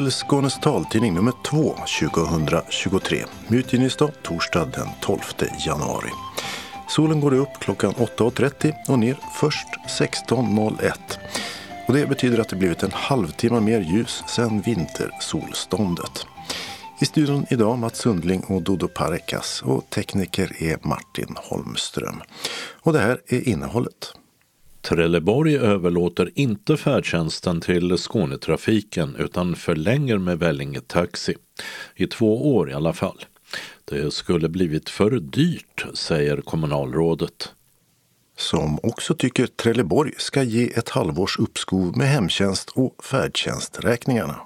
Till Skånes taltidning nummer 2 2023 med utgivningsdag torsdag den 12 januari. Solen går upp klockan 8.30 och ner först 16.01. Och det betyder att det blivit en halvtimme mer ljus sedan vintersolståndet. I studion idag Mats Sundling och Dodo Parekas och tekniker är Martin Holmström. Och det här är innehållet. Trelleborg överlåter inte färdtjänsten till Skånetrafiken utan förlänger med Vellinge Taxi. I två år i alla fall. Det skulle blivit för dyrt, säger kommunalrådet. Som också tycker Trelleborg ska ge ett halvårs uppskov med hemtjänst och färdtjänsträkningarna.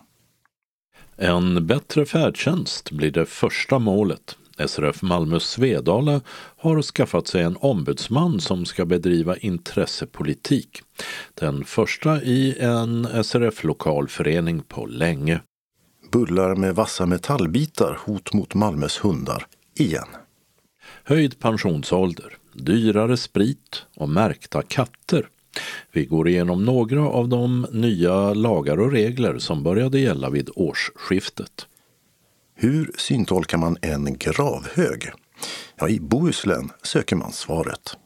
En bättre färdtjänst blir det första målet. SRF Malmö Svedala har skaffat sig en ombudsman som ska bedriva intressepolitik. Den första i en SRF-lokalförening på länge. Bullar med vassa metallbitar hot mot Malmös hundar igen. Höjd pensionsålder, dyrare sprit och märkta katter. Vi går igenom några av de nya lagar och regler som började gälla vid årsskiftet. Hur syntolkar man en gravhög? Ja, I Bohuslän söker man svaret.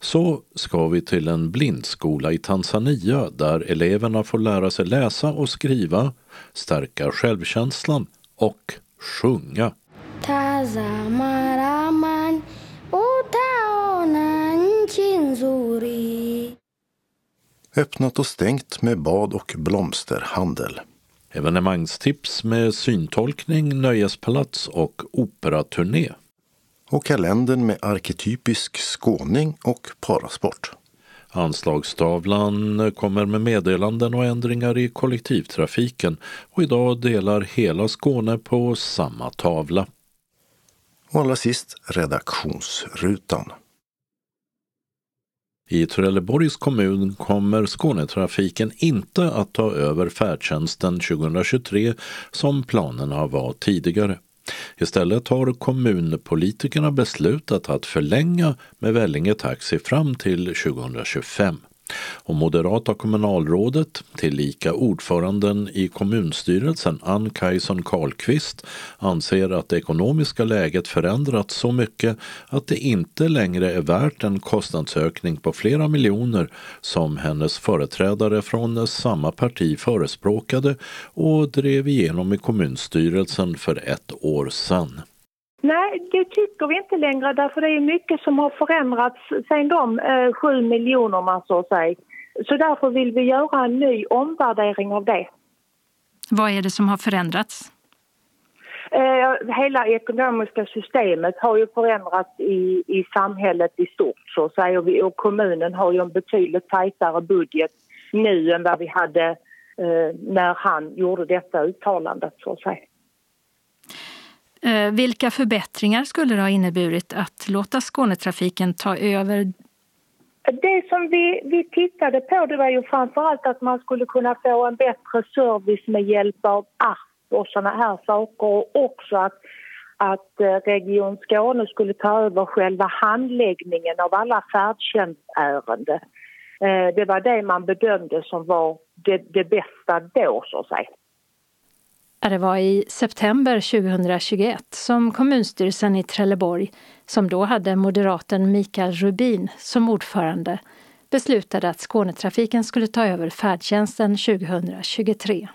Så ska vi till en blindskola i Tanzania där eleverna får lära sig läsa och skriva, stärka självkänslan och sjunga. Öppnat och stängt med bad och blomsterhandel. Evenemangstips med syntolkning, nöjespalats och operaturné. Och kalendern med arketypisk skåning och parasport. Anslagstavlan kommer med meddelanden och ändringar i kollektivtrafiken och idag delar hela Skåne på samma tavla. Och allra sist redaktionsrutan. I Trelleborgs kommun kommer Skånetrafiken inte att ta över färdtjänsten 2023 som planerna var tidigare. Istället har kommunpolitikerna beslutat att förlänga med Vellinge Taxi fram till 2025 och moderata kommunalrådet, tillika ordföranden i kommunstyrelsen Ann Kajson Karlqvist, anser att det ekonomiska läget förändrats så mycket att det inte längre är värt en kostnadsökning på flera miljoner som hennes företrädare från samma parti förespråkade och drev igenom i kommunstyrelsen för ett år sedan. Nej, det tycker vi inte längre därför det är mycket som har förändrats sen de eh, sju miljonerna så att säga. Så därför vill vi göra en ny omvärdering av det. Vad är det som har förändrats? Eh, hela ekonomiska systemet har ju förändrats i, i samhället i stort så att säga och, vi, och kommunen har ju en betydligt tajtare budget nu än vad vi hade eh, när han gjorde detta uttalandet så att säga. Eh, vilka förbättringar skulle det ha inneburit att låta Skånetrafiken ta över? Det som vi, vi tittade på det var ju framförallt att man skulle kunna få en bättre service med hjälp av app och såna här saker och också att, att eh, Region Skåne skulle ta över själva handläggningen av alla färdtjänstärenden. Eh, det var det man bedömde som var det, det bästa då, så att säga. Det var i september 2021 som kommunstyrelsen i Trelleborg, som då hade moderaten Mikael Rubin som ordförande, beslutade att Skånetrafiken skulle ta över färdtjänsten 2023.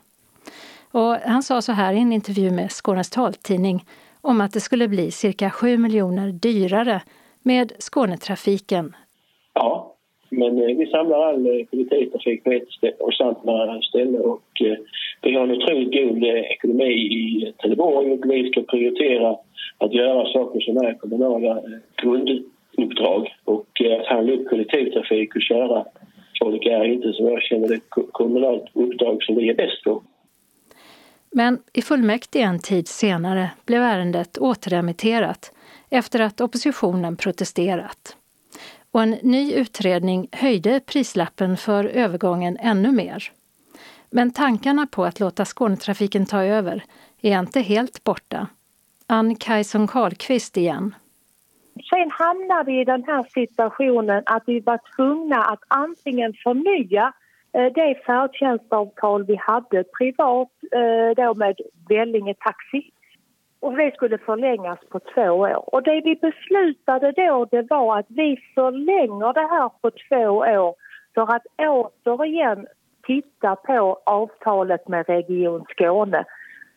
Och han sa så här i en intervju med Skånes taltidning om att det skulle bli cirka 7 miljoner dyrare med Skånetrafiken. Ja, men eh, vi samlar all eh, kollektivtrafik på ett och samma ställe och eh, vi har en otroligt god eh, ekonomi i Trelleborg och vi ska prioritera att göra saker som är kommunala eh, grunduppdrag och eh, att handla upp kollektivtrafik och köra folk är inte som jag känner det kommunalt uppdrag som vi är bäst på. Men i fullmäktige en tid senare blev ärendet återremitterat efter att oppositionen protesterat och en ny utredning höjde prislappen för övergången ännu mer. Men tankarna på att låta Skånetrafiken ta över är inte helt borta. Ann Kajson Karlqvist igen. Sen hamnade vi i den här situationen att vi var tvungna att antingen förnya eh, det färdtjänstavtal vi hade privat eh, då med Vellinge Taxi och det skulle förlängas på två år. Och det vi beslutade då det var att vi förlänger det här på två år för att återigen titta på avtalet med Region Skåne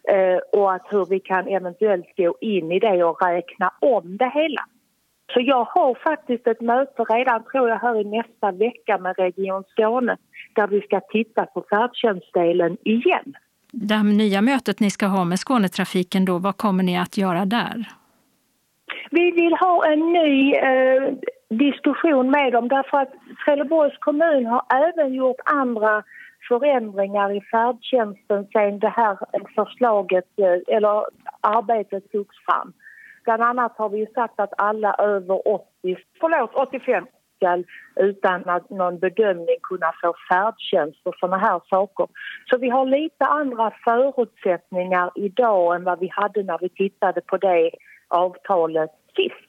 eh, och att hur vi kan eventuellt gå in i det och räkna om det hela. Så jag har faktiskt ett möte redan, tror jag, här i nästa vecka med Region Skåne där vi ska titta på färdtjänstdelen igen. Det här nya mötet ni ska ha med Skånetrafiken, då, vad kommer ni att göra där? Vi vill ha en ny eh, diskussion med dem därför att Trelleborgs kommun har även gjort andra förändringar i färdtjänsten sen det här förslaget eh, eller arbetet togs fram. Bland annat har vi sagt att alla över 80, förlåt 85 ska utan att någon bedömning kunna få färdtjänst och sådana här saker. Så vi har lite andra förutsättningar idag än vad vi hade när vi tittade på det avtalet sist.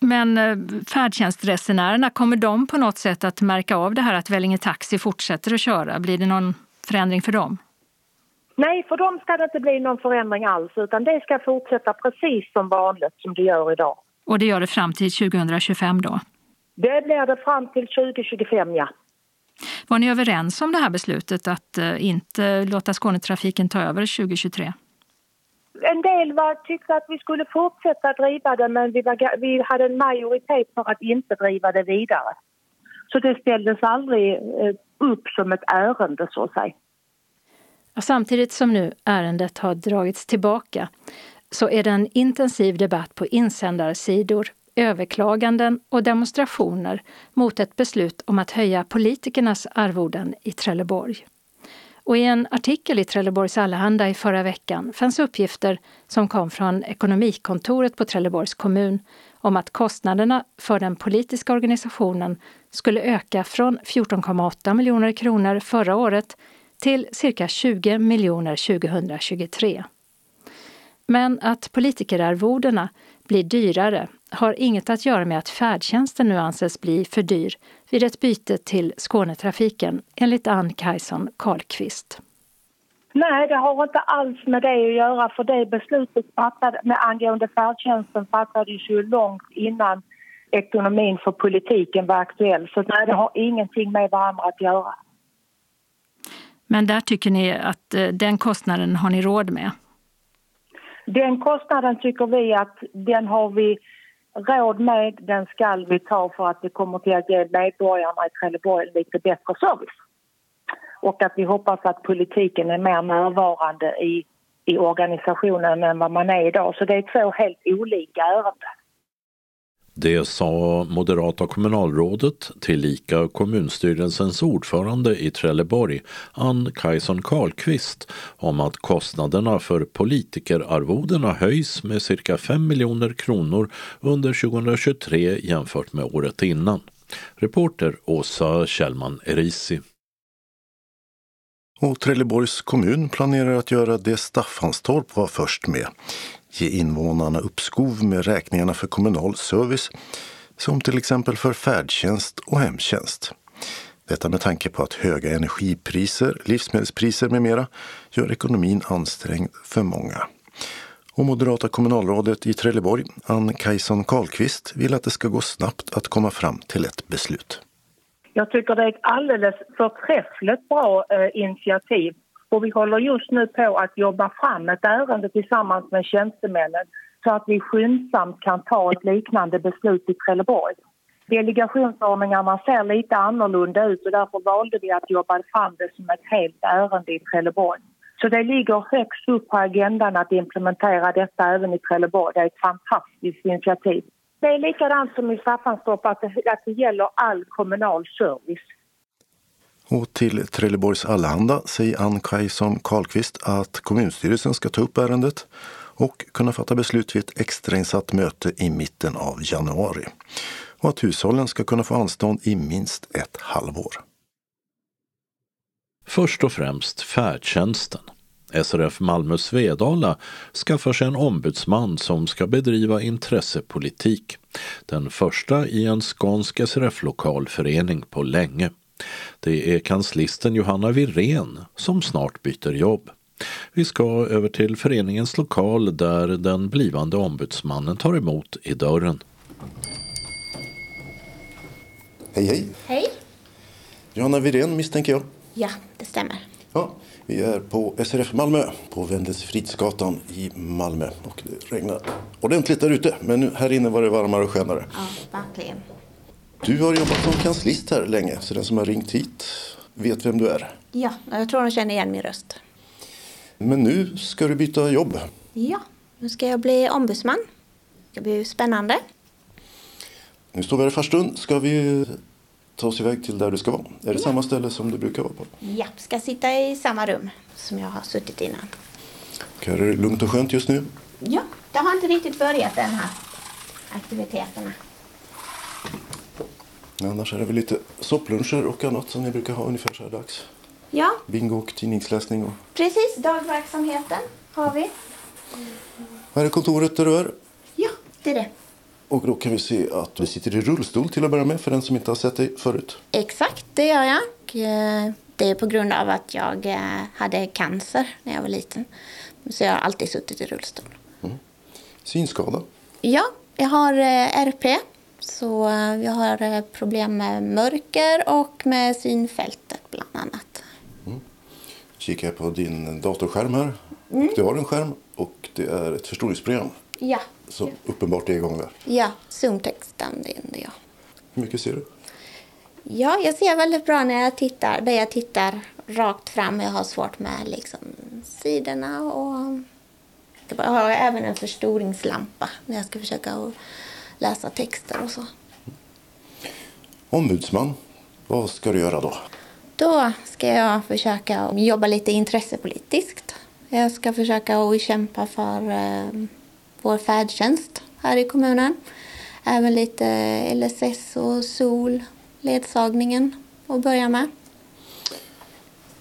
Men eh, färdtjänstresenärerna, kommer de på något sätt att märka av det här att Vellinge Taxi fortsätter att köra? Blir det någon förändring för dem? Nej, för dem ska det inte bli någon förändring alls utan det ska fortsätta precis som vanligt som det gör idag. Och det gör det fram till 2025 då? Det blir det fram till 2025, ja. Var ni överens om det här beslutet att eh, inte låta Skånetrafiken ta över 2023? En del var, tyckte att vi skulle fortsätta driva det men vi, var, vi hade en majoritet för att inte driva det vidare. Så det ställdes aldrig eh, upp som ett ärende så att säga. Samtidigt som nu ärendet har dragits tillbaka så är det en intensiv debatt på insändarsidor, överklaganden och demonstrationer mot ett beslut om att höja politikernas arvoden i Trelleborg. Och I en artikel i Trelleborgs Allehanda i förra veckan fanns uppgifter som kom från ekonomikontoret på Trelleborgs kommun om att kostnaderna för den politiska organisationen skulle öka från 14,8 miljoner kronor förra året till cirka 20 miljoner 2023. Men att politikerarvodena blir dyrare har inget att göra med att färdtjänsten nu anses bli för dyr vid ett byte till Skånetrafiken, enligt Ann Kajson Karlqvist. Nej, det har inte alls med det att göra för det beslutet fattade, med angående färdtjänsten fattades ju långt innan ekonomin för politiken var aktuell. Så nej, det har ingenting med varandra att göra. Men där tycker ni att eh, den kostnaden har ni råd med? Den kostnaden tycker vi att den har vi råd med, den ska vi ta för att det kommer till att ge medborgarna i Trelleborg lite bättre service. Och att vi hoppas att politiken är mer närvarande i, i organisationen än vad man är idag. Så det är två helt olika ärenden. Det sa moderata kommunalrådet tillika kommunstyrelsens ordförande i Trelleborg, Ann Kajson Karlqvist, om att kostnaderna för politikerarvodena höjs med cirka 5 miljoner kronor under 2023 jämfört med året innan. Reporter Åsa Kjellman Erisi. Och Trelleborgs kommun planerar att göra det Staffanstorp var först med ge invånarna uppskov med räkningarna för kommunal service som till exempel för färdtjänst och hemtjänst. Detta med tanke på att höga energipriser, livsmedelspriser med mera gör ekonomin ansträngd för många. Och moderata kommunalrådet i Trelleborg, Ann Kajson Karlqvist, vill att det ska gå snabbt att komma fram till ett beslut. Jag tycker det är ett alldeles förträffligt bra eh, initiativ och vi håller just nu på att jobba fram ett ärende tillsammans med tjänstemännen så att vi skyndsamt kan ta ett liknande beslut i Trelleborg. Delegationsordningarna ser lite annorlunda ut och därför valde vi att jobba fram det som ett helt ärende i Trelleborg. Så det ligger högst upp på agendan att implementera detta även i Trelleborg. Det är ett fantastiskt initiativ. Det är likadant som i Staffanstorp att det, att det gäller all kommunal service. Och till Trelleborgs Allehanda säger Ann Kajson Karlqvist att kommunstyrelsen ska ta upp ärendet och kunna fatta beslut vid ett extrainsatt möte i mitten av januari. Och att hushållen ska kunna få anstånd i minst ett halvår. Först och främst färdtjänsten. SRF Malmö Svedala skaffar sig en ombudsman som ska bedriva intressepolitik. Den första i en skånsk SRF-lokalförening på länge. Det är kanslisten Johanna Virén som snart byter jobb. Vi ska över till föreningens lokal där den blivande ombudsmannen tar emot i dörren. Hej, hej. Hej. Johanna Wirén misstänker jag. Ja, det stämmer. Ja, vi är på SRF Malmö på Wendes Fridsgatan i Malmö. Och det regnar ordentligt där ute, men nu här inne var det varmare och skönare. Ja, verkligen. Du har jobbat som kanslist här länge, så den som har ringt hit vet vem du är. Ja, jag tror de känner igen min röst. Men nu ska du byta jobb. Ja, nu ska jag bli ombudsman. Det blir spännande. Nu står vi här i Farstund. Ska vi ta oss iväg till där du ska vara? Är det Ja. samma ställe som du brukar vara på? Ja, ska sitta i samma rum som jag har suttit innan. Och här är det lugnt och skönt just nu. Ja, det har inte riktigt börjat den här aktiviteterna. Annars är det väl lite soppluncher och annat som ni brukar ha ungefär så här dags. Ja, Bingo och tidningsläsning. Och... precis. Dagverksamheten har vi. Här är kontoret där du är. Ja, det är det. Och då kan vi se att du sitter i rullstol till att börja med för den som inte har sett dig förut. Exakt, det gör jag. Eh, Det är på grund av att jag eh, hade cancer när jag var liten. Så jag har alltid suttit i rullstol. Synskada. Ja, jag har eh, RP. Så eh, jag har eh, problem med mörker och med synfältet bland annat. Kikar jag på din datorskärm här. Och du har en skärm och det är ett förstoringsprogram Ja, som uppenbart är igång där. ja zoomtext använder jag. Hur mycket ser du? Ja, jag ser väldigt bra när jag tittar. Där jag tittar rakt fram. Jag har svårt med liksom, sidorna och... Jag har även en förstoringslampa när jag ska försöka läsa texter och så. Ombudsman. Vad ska du göra då? Då ska jag försöka jobba lite intressepolitiskt. Jag ska försöka att kämpa för eh, vår färdtjänst här i kommunen. Även lite LSS och SOL, ledsagningen att börja med.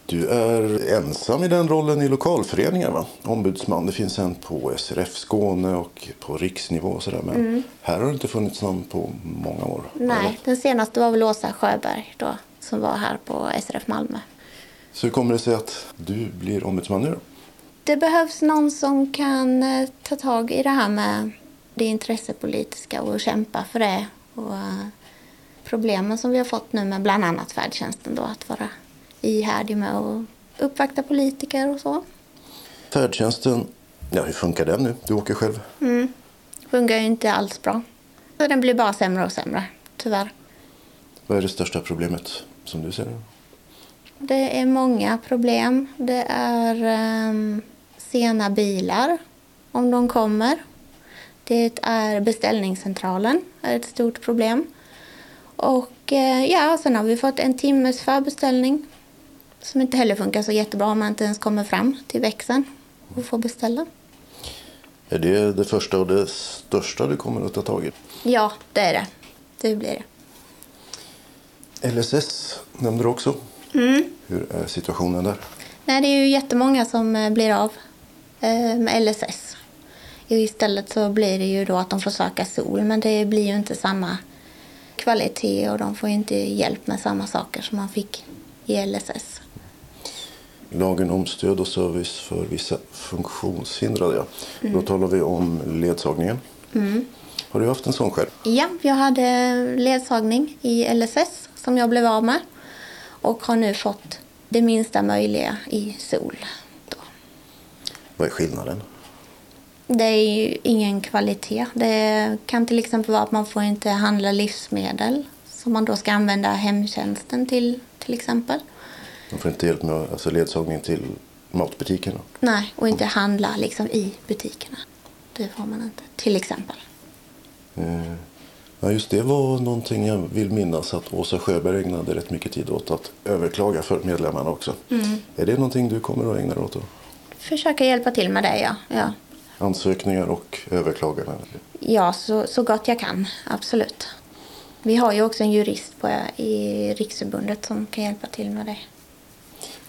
Du är ensam i den rollen i lokalföreningar va? Ombudsman. Det finns en på SRF Skåne och på riksnivå och sådär. Men här har det inte funnits någon på många år. eller? Nej, den senaste var väl Åsa Sjöberg då, som var här på SRF Malmö. Så hur kommer det sig att du blir ombudsman nu då? Det behövs någon som kan eh, ta tag i det här med det intressepolitiska och kämpa för det. Och eh, problemen som vi har fått nu med bland annat färdtjänsten då, att vara ihärdig med att uppvakta politiker och så. Färdtjänsten, ja hur funkar den nu? Du åker själv. Funkar ju inte alls bra. Så den blir bara sämre och sämre, tyvärr. Vad är det största problemet som du ser det? Det är många problem. Det är ehm, sena bilar, om de kommer. Det är beställningscentralen, är ett stort problem. Och eh, ja, sen har vi fått en timmes förbeställning som inte heller funkar så jättebra om man inte ens kommer fram till växeln och får beställa. Är det det första och det största du kommer att ta tag i? Ja, det är det. Det blir det. LSS nämnde du också. Hur är situationen där? Nej, det är ju jättemånga som eh, blir av eh, med LSS. Istället så blir det ju då att de får söka SOL, men det blir ju inte samma kvalitet och de får inte hjälp med samma saker som man fick i LSS. Lagen om stöd och service för vissa funktionshindrade. Ja. Då talar vi om ledsagningen. Har du haft en sån själv? Ja, jag hade ledsagning i LSS som jag blev av med och har nu fått det minsta möjliga i SOL. Då. Vad är skillnaden? Det är ju ingen kvalitet. Det kan till exempel vara att man får inte handla livsmedel som man då ska använda hemtjänsten till, till exempel. Man får inte hjälp med alltså ledsagning till matbutikerna. Nej, och inte handla liksom i butikerna. Det får man inte, till exempel. Eh, Ja, just det var någonting jag vill minnas att Åsa Sjöberg ägnade rätt mycket tid åt att överklaga för medlemmarna också. Är det någonting du kommer att ägna dig åt då? Försöka hjälpa till med det, ja. Ja, Ansökningar och överklaganden? ja så, så gott jag kan, absolut. Vi har ju också en jurist på, i Riksförbundet som kan hjälpa till med det.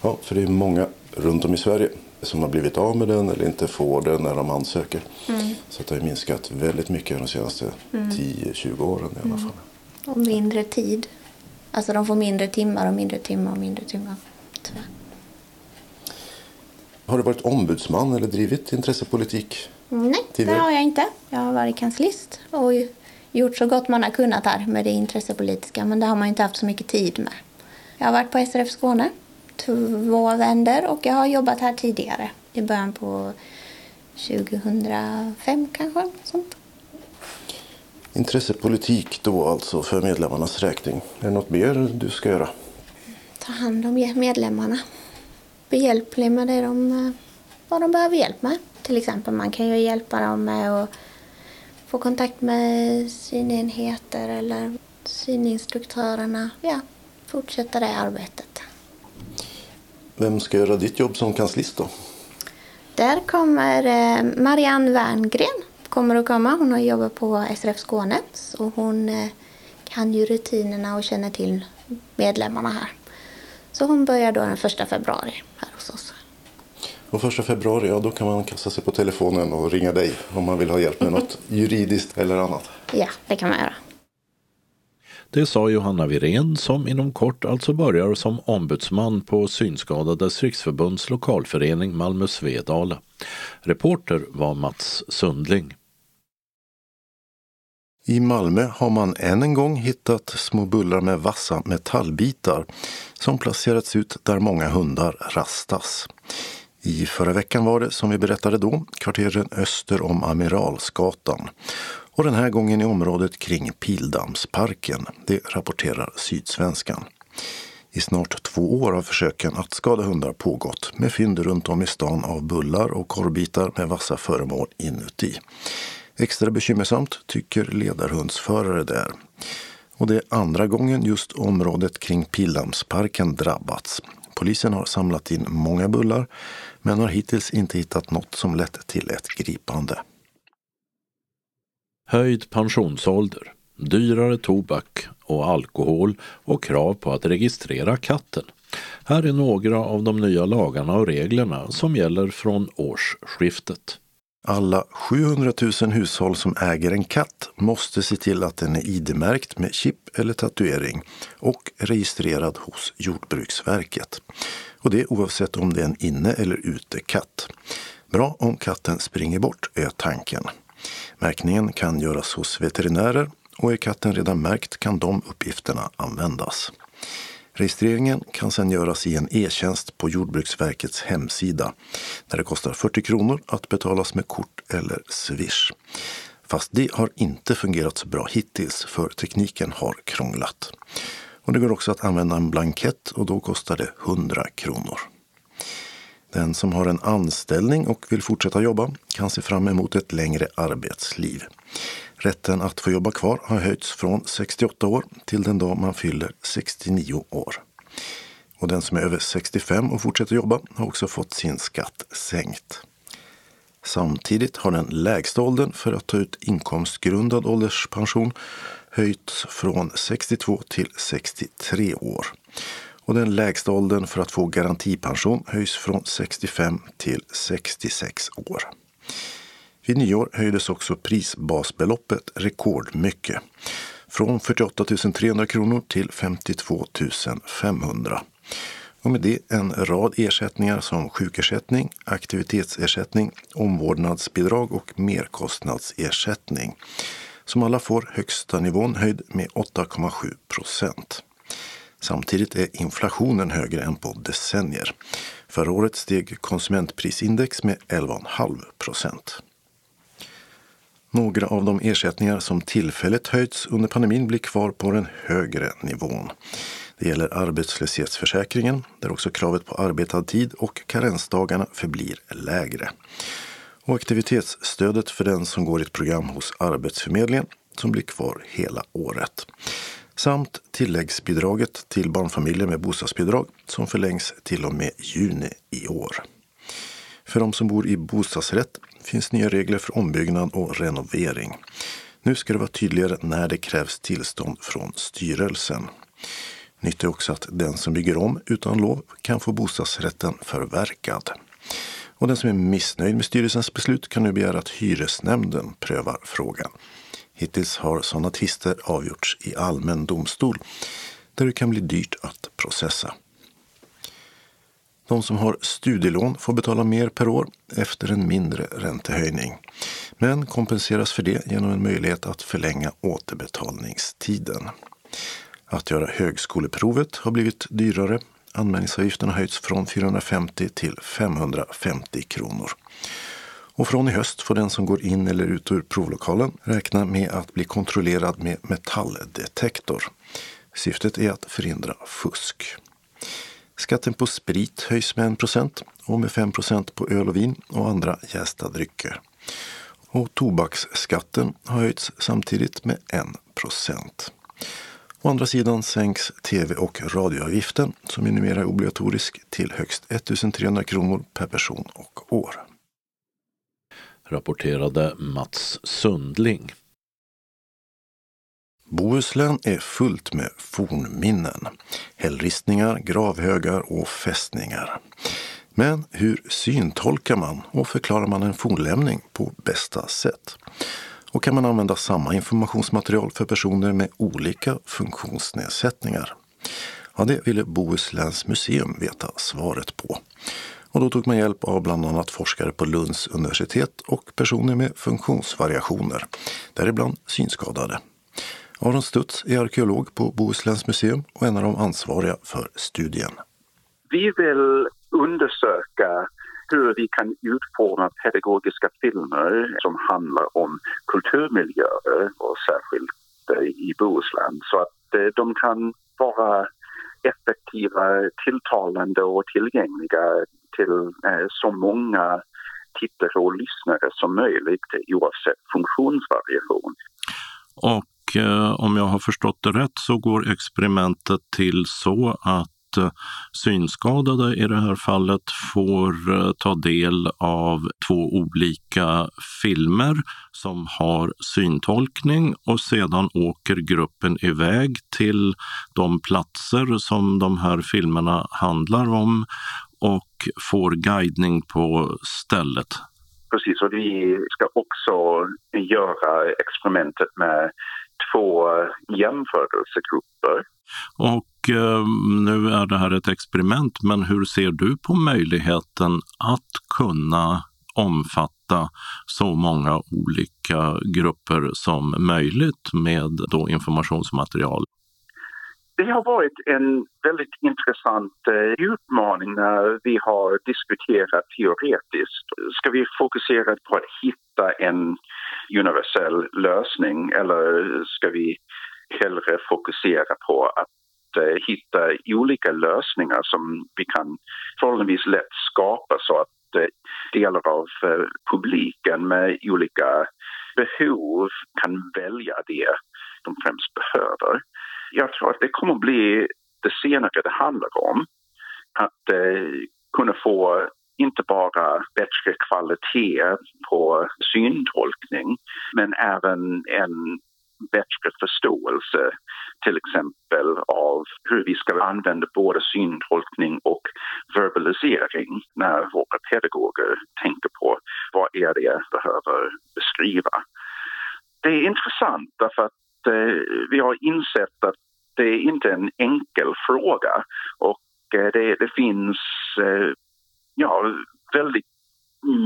Ja, för det är många runt om i Sverige som har blivit av med den eller inte får den när de ansöker. Så att det har minskat väldigt mycket de senaste 10-20 åren i alla fall. Och mindre tid Alltså de får mindre timmar och mindre timmar och mindre timmar. Tyvärr. Har du varit ombudsman eller drivit intressepolitik? Nej, Tidigare? det har jag inte. Jag har varit kanslist och gjort så gott man har kunnat här med det intressepolitiska. Men det har man inte haft så mycket tid med. Jag har varit på SRF Skåne två vänder och jag har jobbat här tidigare. I början på 2005 kanske. Sånt. Intressepolitik då alltså för medlemmarnas räkning. Är det något mer du ska göra? Ta hand om medlemmarna. Behjälplig med det de, eh, vad de behöver hjälp med. Till exempel man kan ju hjälpa dem med att få kontakt med synenheter eller syninstruktörerna. Ja, fortsätta det arbetet. Vem ska göra ditt jobb som kanslist då? Där kommer eh, Marianne Werngren kommer att komma. Hon har jobbat på SRF Skåne så hon eh, kan ju rutinerna och känner till medlemmarna här. Så hon börjar då den första februari här hos oss. Och första februari, ja då kan man kasta sig på telefonen och ringa dig om man vill ha hjälp med något juridiskt eller annat. Ja, det kan man göra. Det sa Johanna Virén som inom kort alltså börjar som ombudsman på Synskadades riksförbunds lokalförening Malmö Svedala. Reporter var Mats Sundling. I Malmö har man än en gång hittat små bullar med vassa metallbitar som placerats ut där många hundar rastas. I förra veckan var det, som vi berättade då, kvarteren öster om Amiralsgatan och den här gången i området kring Pildammsparken. Det rapporterar Sydsvenskan. I snart två år har försöken att skada hundar pågått med fynd runt om i stan av bullar och korvbitar med vassa föremål inuti. Extra bekymmersamt tycker ledarhundsförare där. Och det är andra gången just området kring Pildammsparken drabbats. Polisen har samlat in många bullar men har hittills inte hittat något som lett till ett gripande. Höjd pensionsålder, dyrare tobak och alkohol och krav på att registrera katten. Här är några av de nya lagarna och reglerna som gäller från årsskiftet. Alla 700 000 hushåll som äger en katt måste se till att den är ID-märkt med chip eller tatuering och registrerad hos Jordbruksverket. Och det oavsett om det är en inne eller utekatt. Bra om katten springer bort, är tanken. Märkningen kan göras hos veterinärer och är katten redan märkt kan de uppgifterna användas. Registreringen kan sedan göras i en e-tjänst på Jordbruksverkets hemsida där det kostar 40 kronor att betalas med kort eller swish. Fast det har inte fungerat så bra hittills för tekniken har krånglat. Och det går också att använda en blankett och då kostar det 100 kronor. Den som har en anställning och vill fortsätta jobba kan se fram emot ett längre arbetsliv. Rätten att få jobba kvar har höjts från 68 år till den dag man fyller 69 år. Och den som är över 65 och fortsätter jobba har också fått sin skatt sänkt. Samtidigt har den lägsta åldern för att ta ut inkomstgrundad ålderspension höjts från 62 till 63 år. Och den lägsta åldern för att få garantipension höjs från 65 till 66 år. Vid nyår höjdes också prisbasbeloppet rekordmycket. Från 48 300 kronor till 52 500. Och med det en rad ersättningar som sjukersättning, aktivitetsersättning, omvårdnadsbidrag och merkostnadsersättning. Som alla får högsta nivån höjd med 8,7 procent. Samtidigt är inflationen högre än på decennier. Förra året steg konsumentprisindex med 11,5 procent. Några av de ersättningar som tillfälligt höjts under pandemin blir kvar på den högre nivån. Det gäller arbetslöshetsförsäkringen där också kravet på arbetad tid och karensdagarna förblir lägre. Och aktivitetsstödet för den som går ett program hos Arbetsförmedlingen som blir kvar hela året. Samt tilläggsbidraget till barnfamiljer med bostadsbidrag som förlängs till och med juni i år. För de som bor i bostadsrätt finns nya regler för ombyggnad och renovering. Nu ska det vara tydligare när det krävs tillstånd från styrelsen. Nytt är också att den som bygger om utan lov kan få bostadsrätten förverkad. Och den som är missnöjd med styrelsens beslut kan nu begära att hyresnämnden prövar frågan. Hittills har sådana tvister avgjorts i allmän domstol där det kan bli dyrt att processa. De som har studielån får betala mer per år efter en mindre räntehöjning, men kompenseras för det genom en möjlighet att förlänga återbetalningstiden. Att göra högskoleprovet har blivit dyrare. Anmälningsavgiften har höjts från 450 till 550 kronor. Och från i höst får den som går in eller ut ur provlokalen räkna med att bli kontrollerad med metalldetektor. Syftet är att förhindra fusk. Skatten på sprit höjs med 1 procent och med 5 procent på öl och vin och andra jästa drycker. Och tobaksskatten har höjts samtidigt med 1 procent. Å andra sidan sänks tv och radioavgiften som är numera obligatorisk till högst 1300 kronor per person och år. Rapporterade Mats Sundling. Bohuslän är fullt med fornminnen, hällristningar, gravhögar och fästningar. Men hur syntolkar man och förklarar man en fornlämning på bästa sätt? Och kan man använda samma informationsmaterial för personer med olika funktionsnedsättningar? Ja, det ville Bohusläns museum veta svaret på. Och då tog man hjälp av bland annat forskare på Lunds universitet och personer med funktionsvariationer, däribland synskadade. Aron Stutz är arkeolog på Bohusläns museum och en av de ansvariga för studien. Vi vill undersöka hur vi kan utforma pedagogiska filmer som handlar om kulturmiljöer och särskilt eh, i Bohuslän så att eh, de kan vara effektiva, tilltalande och tillgängliga till eh, så många tittare och lyssnare som möjligt oavsett funktionsvariation. Och eh, om jag har förstått det rätt så går experimentet till så att Eh, synskadade i det här fallet får eh, ta del av två olika filmer som har syntolkning och sedan åker gruppen iväg till de platser som de här filmerna handlar om och får guidning på stället. Precis, och vi ska också göra experimentet med två jämförelsegrupper. Och Eh, nu är det här ett experiment, men hur ser du på möjligheten att kunna omfatta så många olika grupper som möjligt med då informationsmaterial? Det har varit en väldigt intressant eh, utmaning när vi har diskuterat teoretiskt. Ska vi fokusera på att hitta en universell lösning eller ska vi hellre fokusera på att Eh, hitta olika lösningar som vi kan förhållandevis lätt skapa så att eh, delar av eh, publiken med olika behov kan välja det de främst behöver. Jag tror att det kommer att bli det senare det handlar om. Att eh, kunna få inte bara bättre kvalitet på syntolkning men även en bättre förståelse till exempel av hur vi ska använda både syntolkning och verbalisering när våra pedagoger tänker på vad är det jag behöver beskriva. Det är intressant därför att eh, vi har insett att det är inte en enkel fråga och eh, det, det, finns eh, ja, väldigt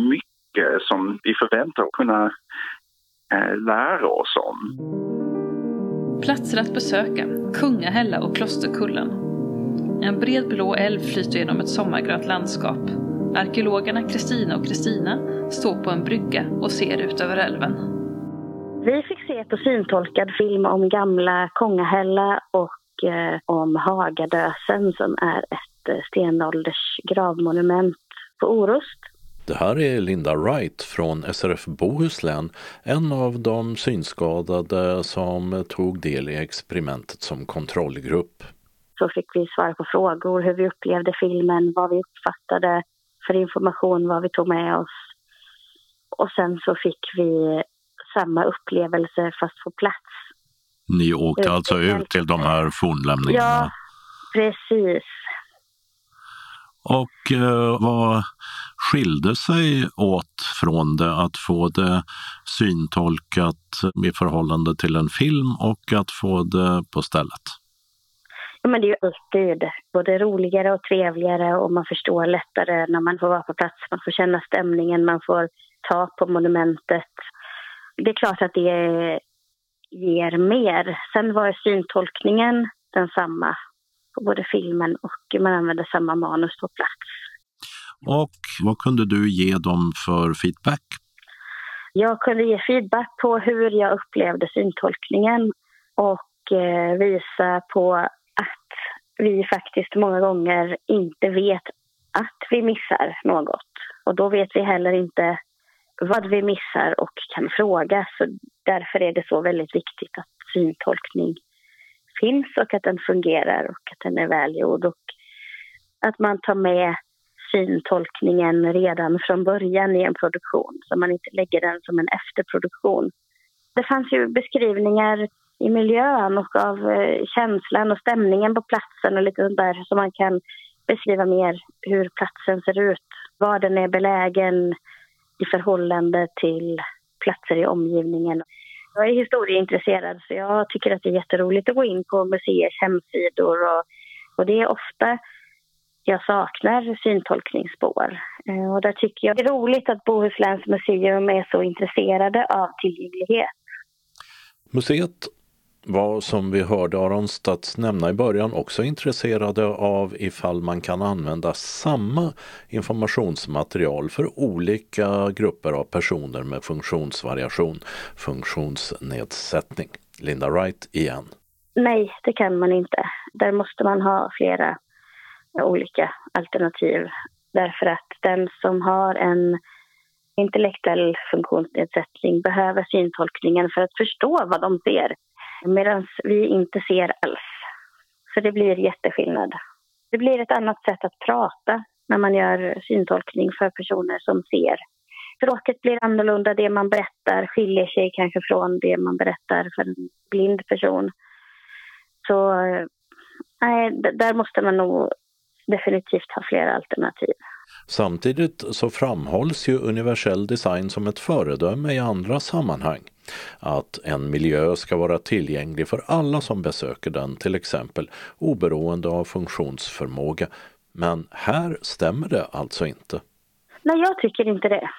mycket som vi förväntar oss kunna eh, lära oss om. Platser att besöka, Kungahälla och Klosterkullen. En bred blå älv flyter genom ett sommargrönt landskap. Arkeologerna Kristina och Kristina står på en brygga och ser ut över älven. Vi fick se på syntolkad film om gamla Kongahälla och eh, om Hagadösen som är ett eh, stenålders gravmonument på Orust. Det här är Linda Wright från SRF Bohuslän, en av de synskadade som tog del i experimentet som kontrollgrupp. Så fick vi svara på frågor, hur vi upplevde filmen, vad vi uppfattade för information, vad vi tog med oss. Och sen så fick vi samma upplevelse fast på plats. Ni åkte ut alltså ut till de här fornlämningarna? Ja, precis. Och eh, vad skilde sig åt från det att få det syntolkat i förhållande till en film och att få det på stället? Men det är ju alltid både roligare och trevligare och man förstår lättare när man får vara på plats. Man får känna stämningen, man får ta på monumentet. Det är klart att det ger mer. Sen var syntolkningen densamma på både filmen och man använde samma manus på plats. Och vad kunde du ge dem för feedback? Jag kunde ge feedback på hur jag upplevde syntolkningen och eh, visa på att vi faktiskt många gånger inte vet att vi missar något. Och då vet vi heller inte vad vi missar och kan fråga. Så därför är det så väldigt viktigt att syntolkning finns och att den fungerar och att den är välgjord. Och att man tar med syntolkningen redan från början i en produktion så man inte lägger den som en efterproduktion. Det fanns ju beskrivningar i miljön och av eh, känslan och stämningen på platsen och lite sånt där så man kan beskriva mer hur platsen ser ut, var den är belägen i förhållande till platser i omgivningen. Jag är historieintresserad så jag tycker att det är jätteroligt att gå in på museers hemsidor och, och det är ofta jag saknar syntolkningsspår. Eh, och där tycker jag det är roligt att Bohusläns museum är så intresserade av tillgänglighet. Museet var som vi hörde Aron Stats nämna i början också intresserade av ifall man kan använda samma informationsmaterial för olika grupper av personer med funktionsvariation, funktionsnedsättning. Linda Wright igen. Nej, det kan man inte. Där måste man ha flera olika alternativ. Därför att den som har en intellektuell funktionsnedsättning behöver syntolkningen för att förstå vad de ser medan vi inte ser alls. Så det blir jätteskillnad. Det blir ett annat sätt att prata när man gör syntolkning för personer som ser. Språket blir annorlunda, det man berättar skiljer sig kanske från det man berättar för en blind person. Så eh, nej, där måste man nog definitivt ha flera alternativ. Samtidigt så framhålls ju universell design som ett föredöme i andra sammanhang. Att en miljö ska vara tillgänglig för alla som besöker den, till exempel oberoende av funktionsförmåga. Men här stämmer det alltså inte. Nej, jag tycker inte det.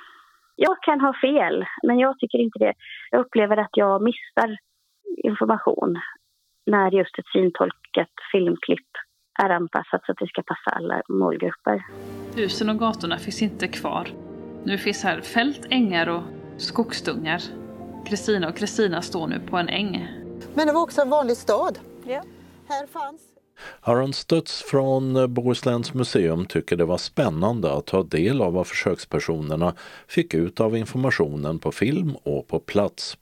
Jag kan ha fel, men jag tycker inte det. Jag upplever att jag missar information när just ett syntolkat filmklipp är anpassat så att det ska passa alla målgrupper. Husen och gatorna finns inte kvar. Nu finns här fält, ängar och skogsdungar. Kristina och Kristina står nu på en äng. Men det var också en vanlig stad. Ja. Här fanns Aron Stutz från eh, Bohusläns museum tycker det var spännande att ta del av vad försökspersonerna fick ut av informationen på film och på plats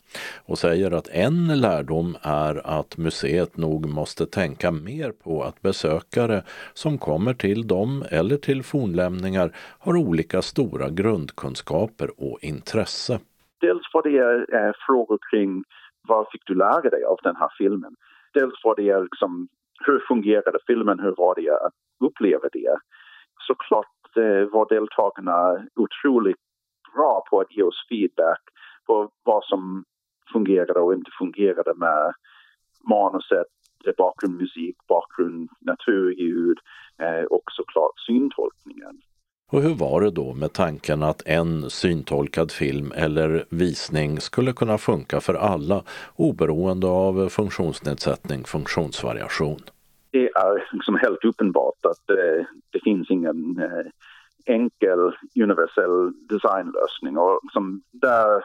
och säger att en lärdom är att museet nog måste tänka mer på att besökare som kommer till dem eller till fornlämningar har olika stora grundkunskaper och intresse. Dels var det eh, frågor kring vad fick du lära dig av den här filmen? Dels var det liksom hur fungerade filmen? Hur var det att uppleva det? Såklart eh, var deltagarna otroligt bra på att ge oss feedback på vad som fungerade och inte fungerade med manuset, eh, bakgrundsmusik, bakgrund, naturljud eh, och såklart syntolkningen. Och hur var det då med tanken att en syntolkad film eller visning skulle kunna funka för alla oberoende av funktionsnedsättning, funktionsvariation? Det är liksom helt uppenbart att eh, det finns ingen eh, enkel universell designlösning och som där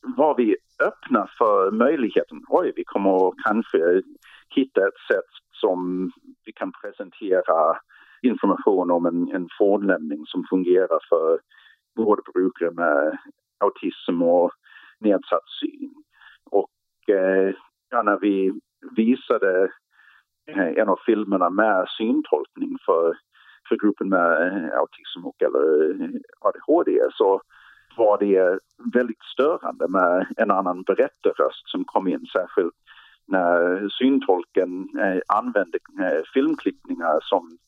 var vi öppna för möjligheten. Oj, vi kommer kanske hitta ett sätt som vi kan presentera information om en, en fornlämning som fungerar för vårdbrukare med autism och nedsatt syn. Och eh, ja, när vi visade eh, en av filmerna med syntolkning för, för gruppen med eh, autism och eller eh, ADHD så var det väldigt störande med en annan berättarröst som kom in, särskilt när syntolken eh, använde eh, filmklippningar som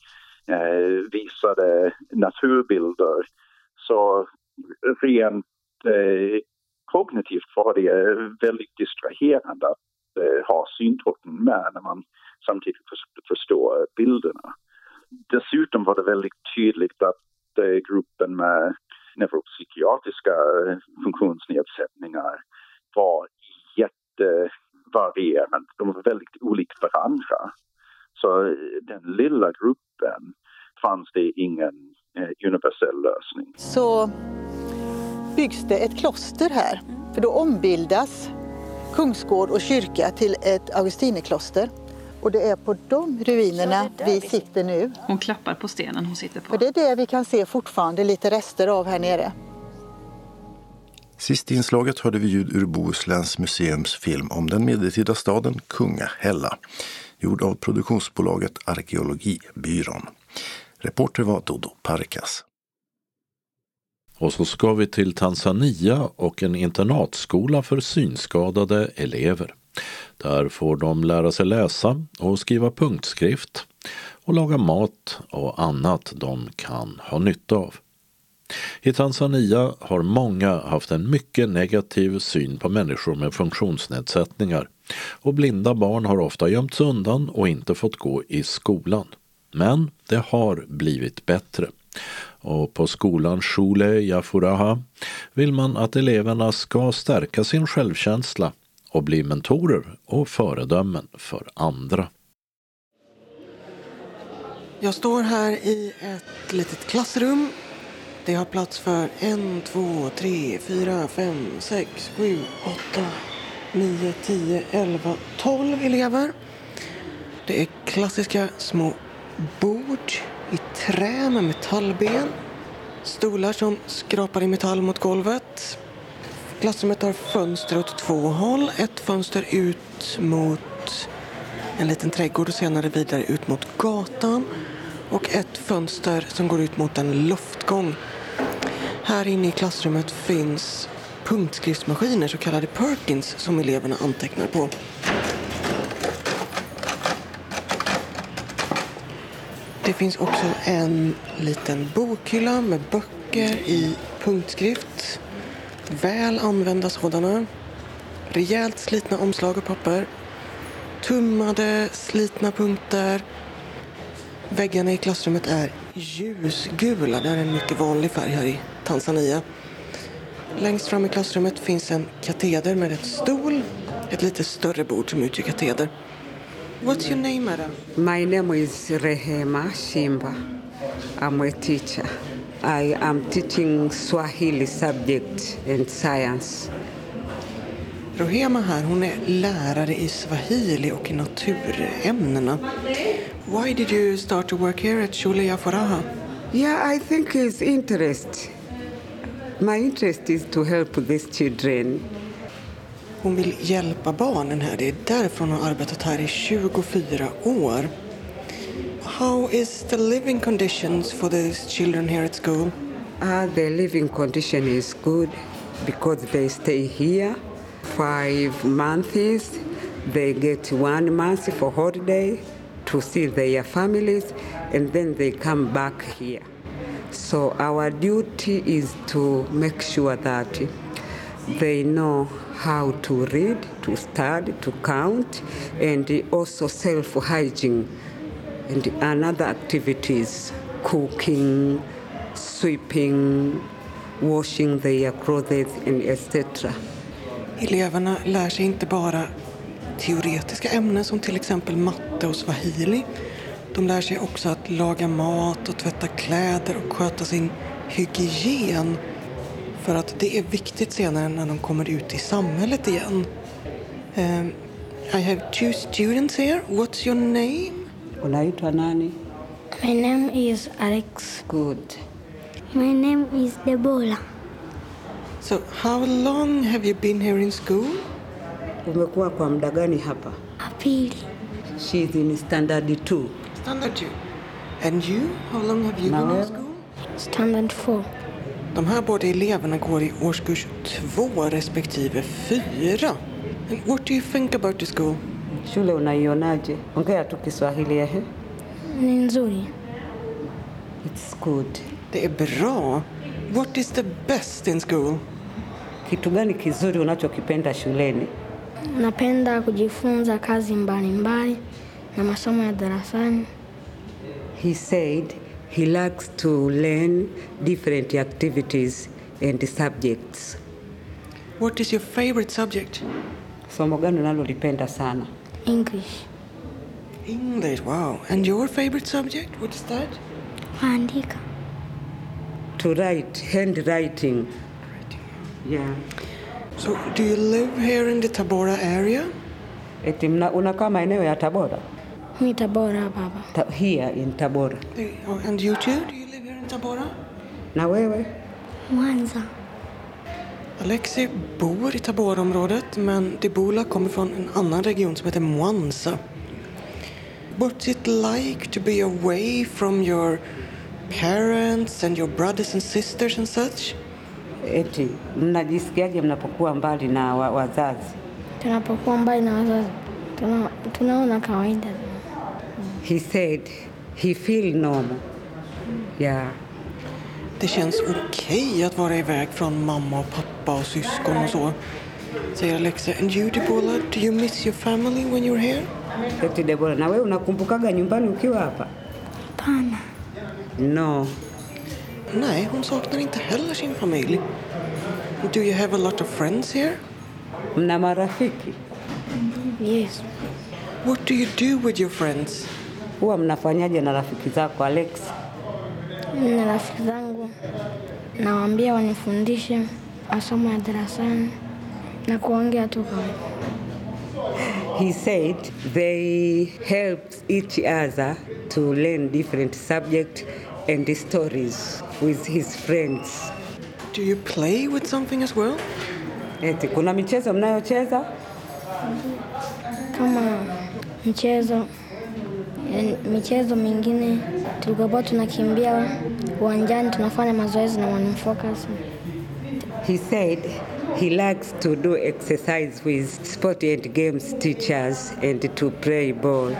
eh, visade naturbilder. Så rent eh, kognitivt var det eh, väldigt distraherande att eh, ha syntolken med när man samtidigt förstår bilderna. Dessutom var det väldigt tydligt att eh, gruppen med neuropsykiatriska eh, funktionsnedsättningar var jätte jättevarierande. De var väldigt olika varandra. Så den lilla gruppen fanns det ingen universell lösning. Så byggs det ett kloster här. För då ombildas kungsgård och kyrka till ett augustinerkloster. Och det är på de ruinerna vi sitter nu. Hon klappar på stenen hon sitter på. För det är det vi kan se fortfarande lite rester av här nere. Sist i inslaget hörde vi ljud ur Bohusläns museums film om den medeltida staden Kungahälla, gjord av produktionsbolaget Arkeologibyrån. Reporter var Dodo Parkas. Och så ska vi till Tanzania och en internatskola för synskadade elever. Där får de lära sig läsa och skriva punktskrift och laga mat och annat de kan ha nytta av. I Tanzania har många haft en mycket negativ syn på människor med funktionsnedsättningar och blinda barn har ofta gömts undan och inte fått gå i skolan. Men det har blivit bättre. Och på skolan Shule Yafuraha vill man att eleverna ska stärka sin självkänsla och bli mentorer och föredömen för andra. Jag står här i ett litet klassrum. Det har plats för en, två, tre, fyra, fem, sex, sju, åtta, nio, tio, elva, tolv elever. Det är klassiska små bord i trä med metallben. Stolar som skrapar i metall mot golvet. Klassrummet har fönster åt två håll. Ett fönster ut mot en liten trädgård och senare vidare ut mot gatan. Och ett fönster som går ut mot en luftgång. Här inne i klassrummet finns punktskriftsmaskiner, så kallade Perkins, som eleverna antecknar på. Det finns också en liten bokhylla med böcker i punktskrift. Väl använda sådana. Rejält slitna omslag och papper. Tummade, slitna punkter. Väggarna i klassrummet är ljusgula. Det är en mycket vanlig färg här i Tanzania. Längst fram i klassrummet finns en kateder med ett stol, ett lite större bord som utgör kateder. What's your name, madam? My name is Rehema Shimba. I'm a teacher. I am teaching Swahili subject and science. Rohema här, hon är lärare i swahili och i naturämnena. Why did you start to work here at Shule Yafuraha? Yeah, I think it's interest. My interest is to help these children. Hon vill hjälpa barnen här. Det är därför hon har arbetat här i 24 år. How is the living conditions for these children here at school? Uh, the living condition is good because they stay here five months. They get one month for holiday to see their families and then they come back here. So our duty is to make sure that they know how to read, to study, to count, and also self-hygiene and another activities, cooking, sweeping, washing their clothes and etc. Eleverna lär sig inte bara teoretiska ämnen som till exempel matte och swahili. De lär sig också att laga mat och tvätta kläder och sköta sin hygien. För att det är viktigt senare när de kommer ut i samhället igen. Um, I have two students here. What's your name? Unaitwa nani? My name is Alex. Good. My name is Debola. So how long have you been here in school? Umekuwa kwa muda gani hapa? Apili. She's in standard 2. Standard 2. And you? How long have you Na been in school? Standard 4. De här båda eleverna går i årskurs två respektive fyra. And what do you think about the school? Shule unaionaje? Ongea tu Kiswahili ehe. Ni nzuri. It's good. Det är bra. What is the best in school? Kitu gani kizuri unachokipenda shuleni? Napenda kujifunza kazi mbalimbali na masomo ya darasani. He said he likes to learn different activities and subjects. What is your favorite subject? Somo gani unalolipenda sana? English. English, wow. And your favorite subject? What is that? Kuandika. To write, handwriting. Yeah. So, do you live here in the Tabora area? Eti mna, unakaa maeneo ya Tabora? Mi Tabora hapa hapa. Ta, here in Tabora. Oh, And you too? Do you live here in Tabora? Na wewe? Mwanza. Alexi bor i Taboraområdet men Debola kommer från en annan region som heter Mwanza. What's it like to be away from your parents and your brothers and sisters and such? Eti mnajisikiaje mnapokuwa mbali na wa, wazazi? Tunapokuwa mbali na wazazi tuna, tunaona kawaida. He said he feel normal. Yeah. Det känns okej att vara iväg från mamma och pappa och syskon och så. Säger Alexa. And you Debola, do you miss your family when you're here? Eti Debora, na wewe unakumbukaga nyumbani ukiwa hapa? Hapana. No. Nej, hon saknar inte heller sin familj. Do you have a lot of friends here? Mna marafiki? Yes. What do you do with your friends? Huwa mnafanyaje na rafiki zako Alex? Na rafiki zangu nawaambia wanifundishe masomo ya darasani na kuongea tu kawaida. He said they help each other to learn different subjects and stories with his friends. Do you play with something as well? Eti kuna michezo mnayocheza? Kama mchezo yani michezo mingine tulikokuwa tunakimbia uwanjani tunafanya mazoezi na Mwalimu Focus. He said he likes to do exercise with sport and games teachers and to play ball.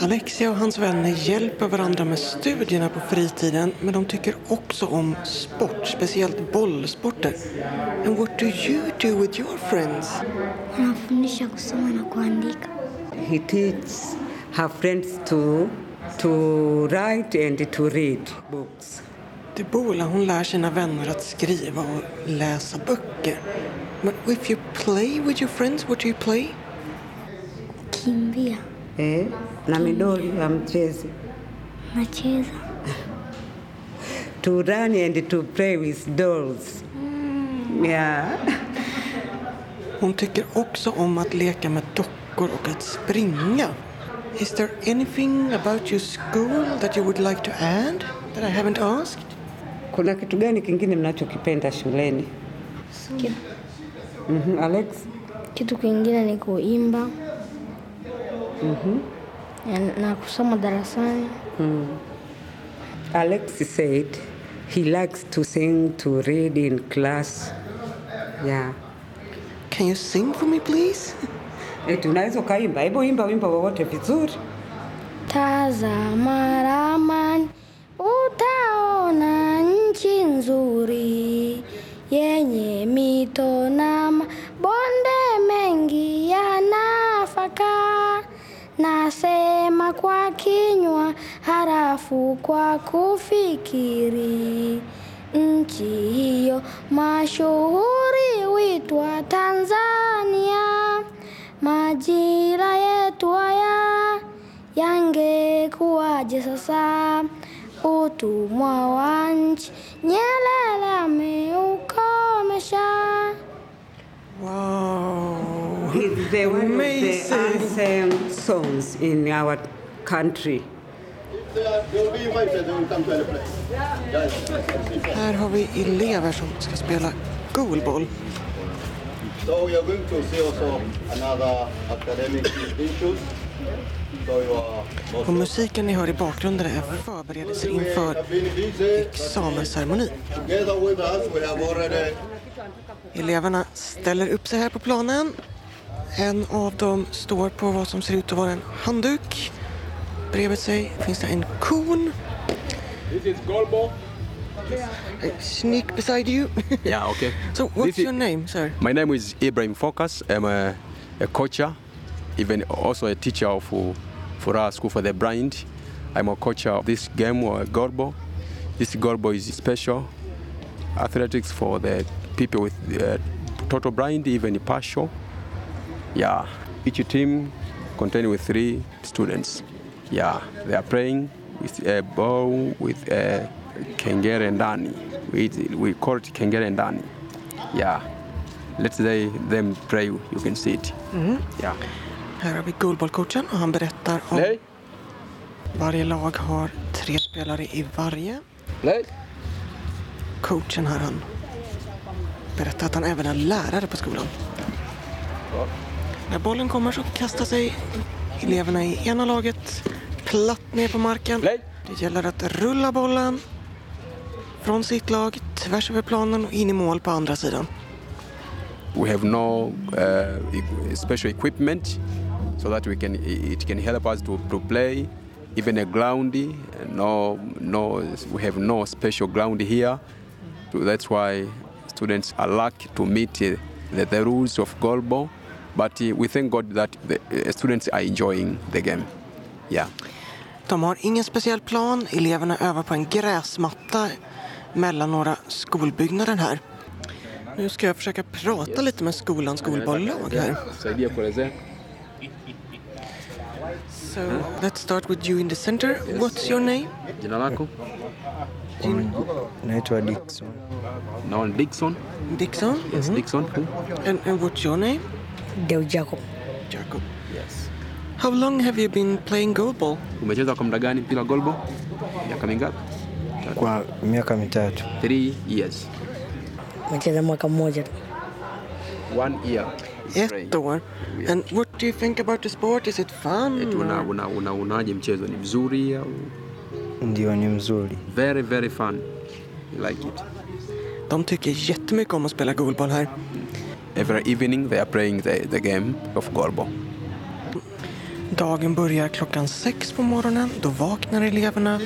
Alexia och hans vänner hjälper varandra med studierna på fritiden men de tycker också om sport, speciellt bollsporter. And what do you do with your friends? Wanafundisha kusoma na kuandika. He teaches her friends to, to write and to read books. Debola hon lär sina vänner att skriva och läsa böcker. Men if you play with your friends, what do you play? Kimbia, Eh? Na midoli ya mchezo. nacheza. To run and to play with dolls. Mm. Yeah. Hon tycker också om att leka med dockor och att springa. Is there anything about your school that you would like to add that I haven't asked? Kuna kitu gani kingine mnachokipenda shuleni? Kitu, Mhm, Alex? kitu kingine ni kuimba Mhm. -hmm. na kusoma darasani. Mm. Alex said he likes to sing, to read in class. Yeah. Can you sing for me please? Eti unaweza ukaimba? Hebu imba wimbo wowote vizuri. Tazama ramani, utaona nchi nzuri yenye mito na mabonde mengi ya nafaka. Nasema kwa kinywa, harafu kwa kufikiri. Nchi hiyo mashuhuri witwa Tanzania. Majira yetu haya yangekuwaje sasa? Utumwa wa nchi Nyerere. It's the one of the Amazing. anthem songs in our country. Här har vi elever som ska spela goalball. So we are going to see also another academic issues. So you are Och musiken ni hör i bakgrunden är förberedelser inför examensceremoni. together with us. We have already Eleverna ställer upp sig här på planen. En av dem står på vad som ser ut att vara en handduk. Bredvid sig finns det en kon. This is. I sneak beside you. Yeah, okay. so what's This is- your name, sir? My name is Ibrahim Focus. I'm a, a coacher, even also a teacher of, for our school for the blind. I'm a coach of this game, uh, Gorbo. This Gorbo is special athletics for the people with uh, total blind, even partial. Yeah, each team contained with three students. Yeah, they are playing with a ball with a Kengere Ndani. We, we call it Kengere Ndani. Yeah, let's say them pray, you can see it. Mhm. Yeah. Här har vi goalballcoachen och han berättar om Nej. varje lag har tre spelare i varje. Nej. Coachen här han berättar att han även är lärare på skolan. När bollen kommer så kastar sig eleverna i ena laget platt ner på marken. Det gäller att rulla bollen från sitt lag tvärs över planen och in i mål på andra sidan. We have no uh, special equipment so that we can it can help us to, to play. Even a groundy, no, no, we have no special ground here. So that's why students are lucky to meet uh, the, the rules of goalball. But uh, we thank God that the uh, students are enjoying the game. Yeah. De har ingen speciell plan. Eleverna övar på en gräsmatta mellan några skolbyggnader här. Nu ska jag försöka prata lite med skolans skolbolllag här. So let's start with you in the center. What's your name? Jina lako? Naitwa Dickson. Naon Dickson. Dickson? Yes, Dickson. Who? And, and what's your name? Deu Jacob. Jacob. Yes. How long have you been playing goalball? Umecheza kwa muda gani mpira goalball? Miaka mingapi? Kwa miaka mitatu. Three years. Umecheza mwaka mmoja tu. One year. Yes, the one. Yeah. And what do you think about the sport? Is it fun? Eti una, una, una, unaje mchezo ni mzuri au Ndio, ni mzuri. very very fun. You like it. De tycker jättemycket om att spela goalball här. Every evening they are playing the, the game of Gorbo. Dagen börjar klockan sex på morgonen. Då vaknar eleverna.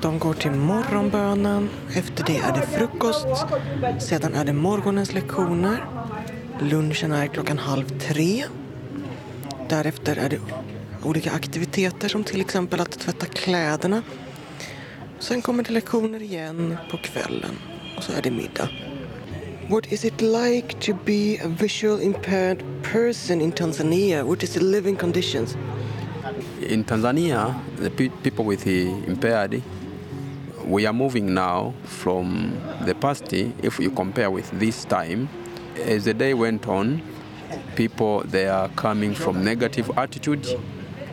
De går till morgonbönen. Efter det är det frukost. Sedan är det morgonens lektioner. Lunchen är klockan halv tre. Därefter är det olika aktiviteter som till exempel att tvätta kläderna. Sen kommer det lektioner igen på kvällen och så är det middag. What is it like to be a visual impaired person in Tanzania? What is the living conditions? In Tanzania, the pe- people with the impaired, we are moving now from the past. If you compare with this time, as the day went on, people they are coming from negative attitude,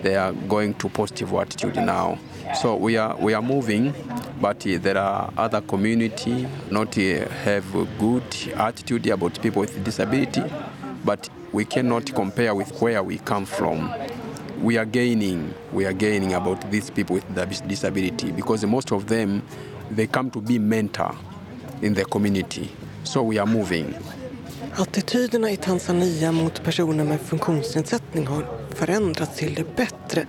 they are going to positive attitude now. So we are we are moving, but uh, there are other community not uh, have a good attitude about people with disability, but we cannot compare with where we come from. We are gaining we are gaining about these people with disability because most of them they come to be mentor in the community. So we are moving. Attityderna i Tanzania mot personer med funktionsnedsättning har förändrats till det bättre.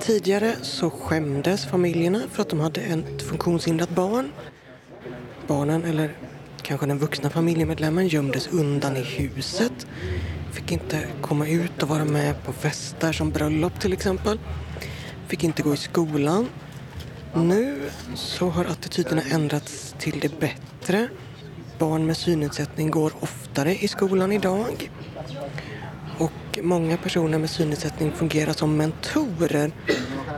Tidigare så skämdes familjerna för att de hade ett funktionshindrat barn. Barnen, eller kanske den vuxna familjemedlemmen, gömdes undan i huset. Fick inte komma ut och vara med på fester som bröllop till exempel. Fick inte gå i skolan. Nu så har attityderna ändrats till det bättre. Barn med synnedsättning går oftare i skolan idag. Och många personer med synnedsättning fungerar som mentorer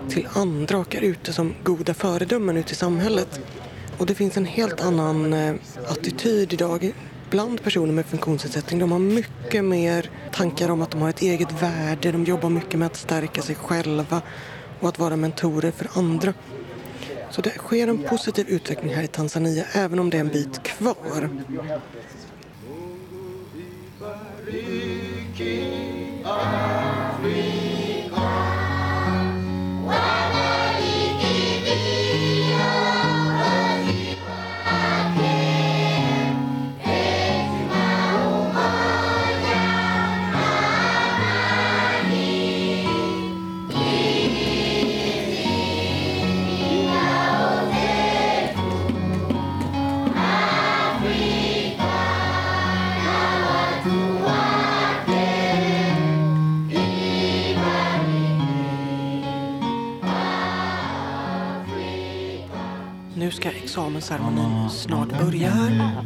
till andra och är ute som goda föredömen ute i samhället. Och det finns en helt annan eh, attityd idag bland personer med funktionsnedsättning. De har mycket mer tankar om att de har ett eget värde. De jobbar mycket med att stärka sig själva och att vara mentorer för andra. Så det sker en positiv utveckling här i Tanzania även om det är en bit kvar. King of me. Ska examensceremonin snart börja här.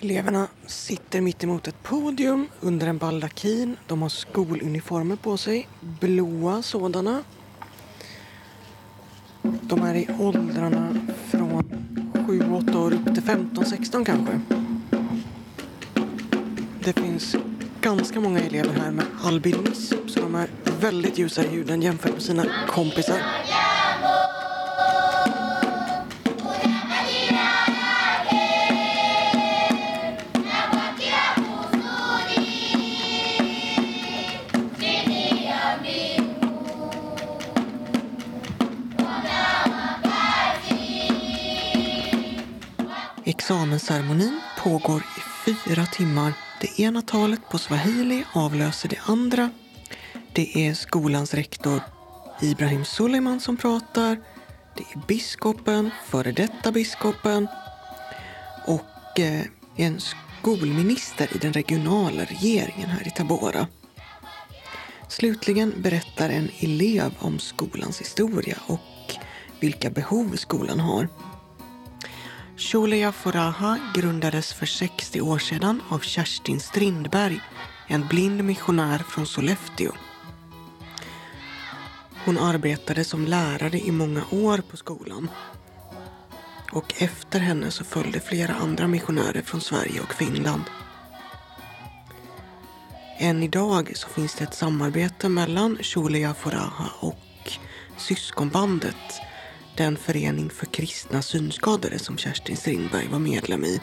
Eleverna sitter mitt emot ett podium under en baldakin. De har skoluniformer på sig, blåa sådana. De är i åldrarna från 7-8 år upp till 15-16 kanske. Det finns ganska många elever här med albinism så de är väldigt ljusa i huden jämfört med sina kompisar. Examensceremonin pågår i fyra timmar. Det ena talet på swahili avlöser det andra. Det är skolans rektor Ibrahim Suleiman som pratar. Det är biskopen, före detta biskopen och eh, en skolminister i den regionala regeringen här i Tabora. Slutligen berättar en elev om skolans historia och vilka behov skolan har. Sholia Foraha grundades för 60 år sedan av Kerstin Strindberg, en blind missionär från Sollefteå. Hon arbetade som lärare i många år på skolan. Och efter henne så följde flera andra missionärer från Sverige och Finland. Än idag så finns det ett samarbete mellan Sholia Foraha och syskonbandet den förening för kristna synskadade som Kerstin Strindberg var medlem i.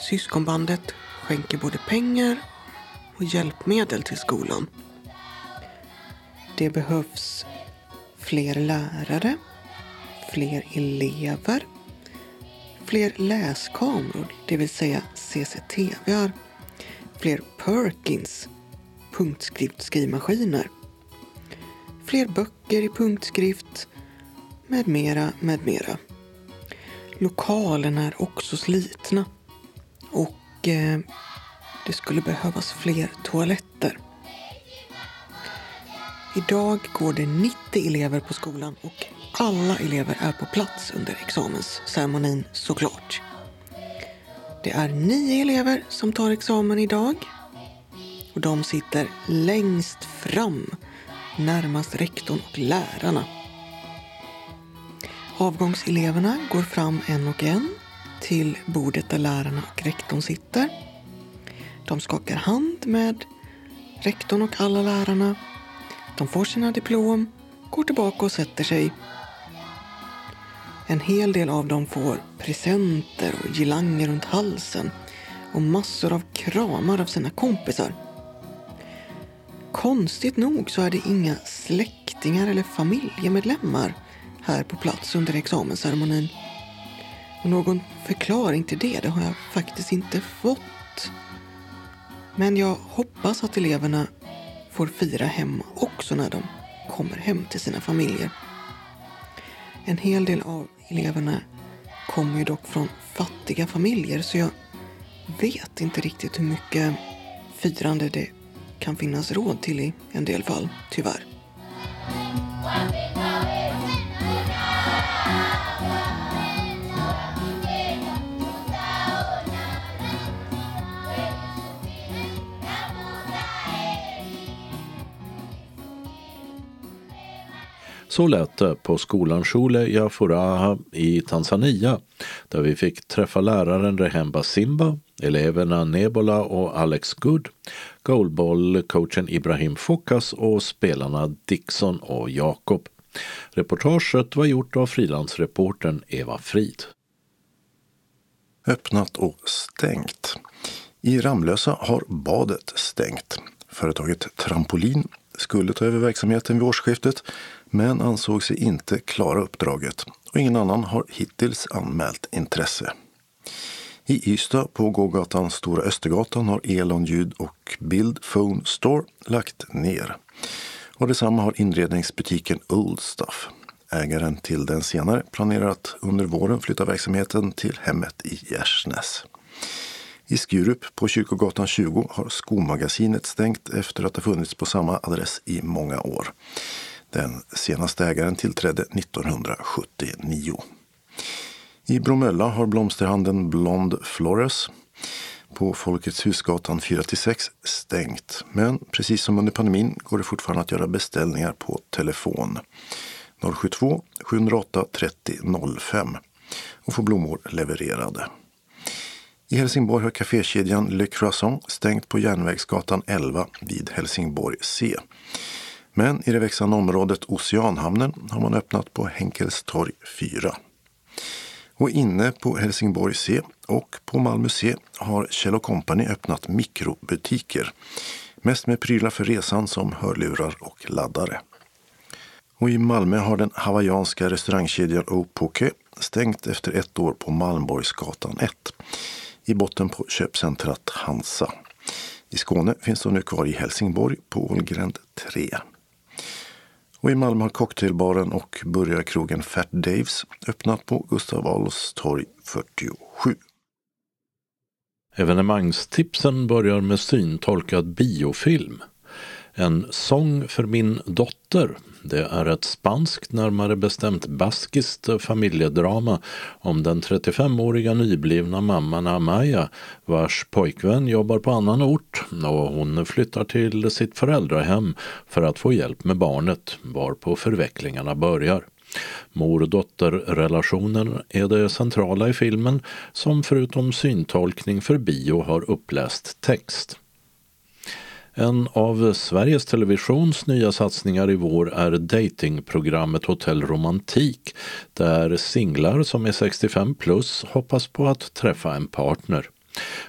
Syskonbandet skänker både pengar och hjälpmedel till skolan. Det behövs fler lärare, fler elever, fler läskameror, det vill säga CCTV, fler Perkins, punktskriftsskrivmaskiner, fler böcker i punktskrift med mera, med mera. Lokalerna är också slitna och eh, det skulle behövas fler toaletter. Idag går det 90 elever på skolan och alla elever är på plats under examensceremonin såklart. Det är nio elever som tar examen idag och de sitter längst fram närmast rektorn och lärarna. Avgångseleverna går fram en och en till bordet där lärarna och rektorn sitter. De skakar hand med rektorn och alla lärarna. De får sina diplom, går tillbaka och sätter sig. En hel del av dem får presenter och girlanger runt halsen och massor av kramar av sina kompisar. Konstigt nog så är det inga släktingar eller familjemedlemmar här på plats under examensceremonin. Och någon förklaring till det, det har jag faktiskt inte fått. Men jag hoppas att eleverna får fira hemma också när de kommer hem till sina familjer. En hel del av eleverna kommer ju dock från fattiga familjer så jag vet inte riktigt hur mycket firande det kan finnas råd till i en del fall, tyvärr. Så lät det på skolan Shule Yafuraha i Tanzania där vi fick träffa läraren Rehemba Simba, eleverna Nebola och Alex Good, goalball-coachen Ibrahim Fokas och spelarna Dixon och Jakob. Reportaget var gjort av frilansreportern Eva Frid. Öppnat och stängt. I Ramlösa har badet stängt. Företaget Trampolin skulle ta över verksamheten vid årsskiftet men ansåg sig inte klara uppdraget och ingen annan har hittills anmält intresse. I Ystad på gågatan Stora Östergatan har Elon ljud och bild Phone Store lagt ner. Och detsamma har inredningsbutiken Old Stuff. Ägaren till den senare planerar att under våren flytta verksamheten till hemmet i Gärsnäs. I Skurup på Kyrkogatan 20 har skomagasinet stängt efter att ha funnits på samma adress i många år. Den senaste ägaren tillträdde 1979. I Bromölla har blomsterhandeln Blond Flores på Folkets Husgatan 4-6 stängt. Men precis som under pandemin går det fortfarande att göra beställningar på telefon. 072 708 30 05 och få blommor levererade. I Helsingborg har kafékedjan Le Croissant stängt på Järnvägsgatan 11 vid Helsingborg C. Men i det växande området Oceanhamnen har man öppnat på Henkelstorg 4. Och inne på Helsingborg C och på Malmö C har Kjell Company öppnat mikrobutiker. Mest med prylar för resan som hörlurar och laddare. Och i Malmö har den hawaiianska restaurangkedjan Opoke stängt efter ett år på Malmborgsgatan 1 i botten på köpcentrat Hansa. I Skåne finns de nu kvar i Helsingborg på Ålgränd 3. Och i Malmö har cocktailbaren och burgarkrogen Fat Daves öppnat på Gustav Adolfs torg 47. Evenemangstipsen börjar med syntolkad biofilm. En sång för min dotter. Det är ett spanskt, närmare bestämt baskiskt familjedrama om den 35-åriga nyblivna mamman Amaya vars pojkvän jobbar på annan ort och hon flyttar till sitt föräldrahem för att få hjälp med barnet varpå förvecklingarna börjar. Mor-dotter-relationen är det centrala i filmen som förutom syntolkning för bio har uppläst text. En av Sveriges Televisions nya satsningar i vår är datingprogrammet Hotell Romantik där singlar som är 65 plus hoppas på att träffa en partner.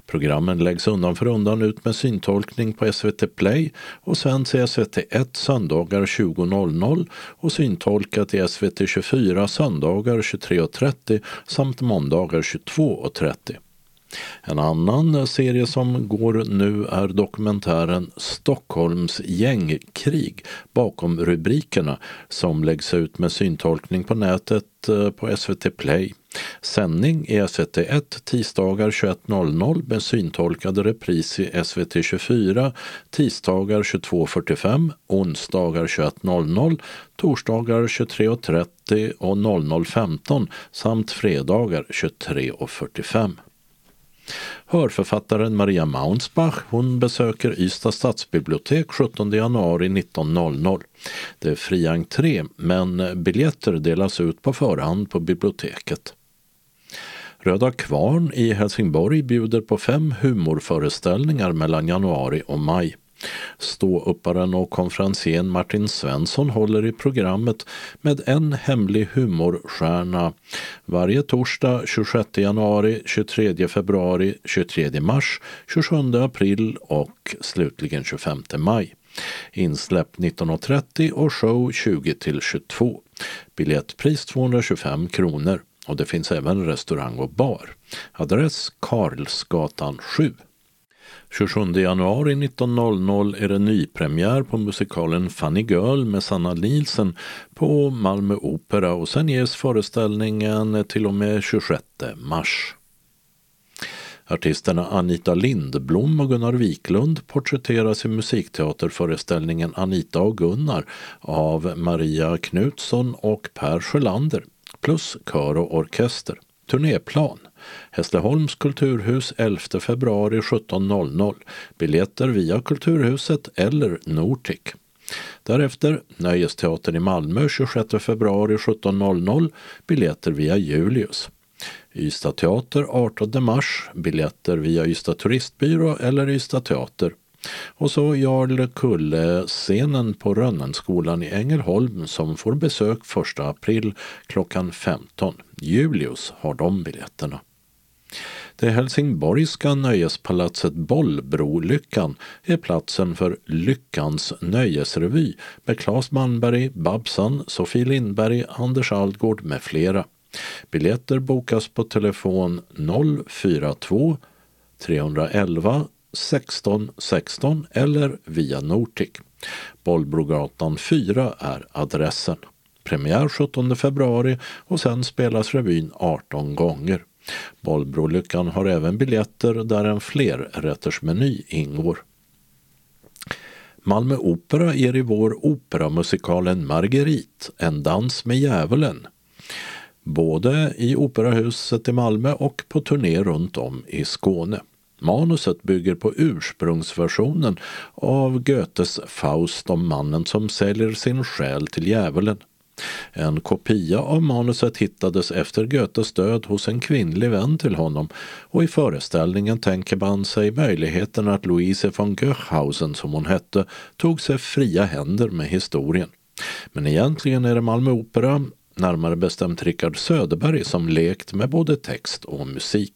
Programmen läggs undan för undan ut med syntolkning på SVT Play och sänds i SVT 1 söndagar 20.00 och syntolkat i SVT 24 söndagar 23.30 samt måndagar 22.30. En annan serie som går nu är dokumentären Stockholms gängkrig bakom rubrikerna som läggs ut med syntolkning på nätet eh, på SVT Play. Sändning i SVT1 tisdagar 21.00 med syntolkade repris i SVT 24 tisdagar 22.45, onsdagar 21.00, torsdagar 23.30 och 00.15 samt fredagar 23.45. Hörförfattaren Maria Maunsbach hon besöker Ystad stadsbibliotek 17 januari 19.00. Det är fri entré men biljetter delas ut på förhand på biblioteket. Röda Kvarn i Helsingborg bjuder på fem humorföreställningar mellan januari och maj. Ståupparen och konferensen Martin Svensson håller i programmet med en hemlig humorstjärna varje torsdag 26 januari, 23 februari, 23 mars, 27 april och slutligen 25 maj. Insläpp 19.30 och show 20 till 22. Biljettpris 225 kronor och det finns även restaurang och bar. Adress Karlsgatan 7. 27 januari 19.00 är det nypremiär på musikalen Funny Girl med Sanna Nielsen på Malmö Opera och sen ges föreställningen till och med 26 mars. Artisterna Anita Lindblom och Gunnar Wiklund porträtteras i musikteaterföreställningen Anita och Gunnar av Maria Knutsson och Per Sjölander plus kör och orkester. Turnéplan Hässleholms kulturhus 11 februari 17.00. Biljetter via Kulturhuset eller Nortic. Därefter Nöjesteatern i Malmö 26 februari 17.00. Biljetter via Julius. Ystad Teater 18 mars. Biljetter via Ystad Turistbyrå eller Ystad Teater. Och så Jarl Kulle-scenen på Rönnenskolan i Ängelholm som får besök 1 april klockan 15. Julius har de biljetterna. Det helsingborgska nöjespalatset Bollbrolyckan är platsen för Lyckans nöjesrevy med Claes Malmberg, Babsan, Sofie Lindberg, Anders Algård med flera. Biljetter bokas på telefon 042 311 16 16 eller via Nortic. Bollbrogatan 4 är adressen. Premiär 17 februari och sen spelas revyn 18 gånger. Bollbrolyckan har även biljetter där en flerrättersmeny ingår. Malmö Opera ger i vår operamusikalen Marguerite, en dans med djävulen. Både i Operahuset i Malmö och på turné runt om i Skåne. Manuset bygger på ursprungsversionen av Goethes Faust om mannen som säljer sin själ till djävulen. En kopia av manuset hittades efter Goethes död hos en kvinnlig vän till honom och i föreställningen tänker man sig möjligheten att Louise von Goechhausen, som hon hette, tog sig fria händer med historien. Men egentligen är det Malmö Opera, närmare bestämt Rickard Söderberg, som lekt med både text och musik.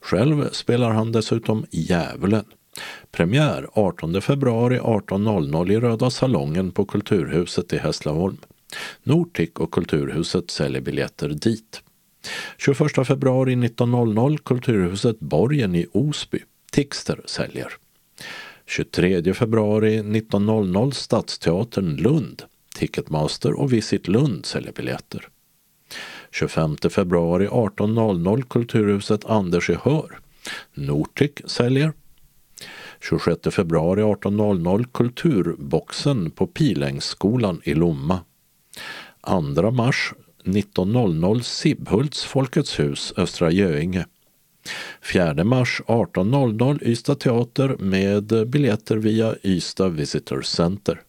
Själv spelar han dessutom Djävulen. Premiär 18 februari 18.00 i Röda salongen på Kulturhuset i Hässleholm. Nortic och Kulturhuset säljer biljetter dit. 21 februari 19.00 Kulturhuset Borgen i Osby. Tixter säljer. 23 februari 19.00 Stadsteatern Lund. Ticketmaster och Visit Lund säljer biljetter. 25 februari 18.00 Kulturhuset Anders i Hör. Nortic säljer. 26 februari 18.00 Kulturboxen på Pilängsskolan i Lomma. 2 mars 19.00 Sibbhults Folkets hus, Östra Göinge. 4 mars 18.00 Ystad Teater med biljetter via Ystad Visitor Center.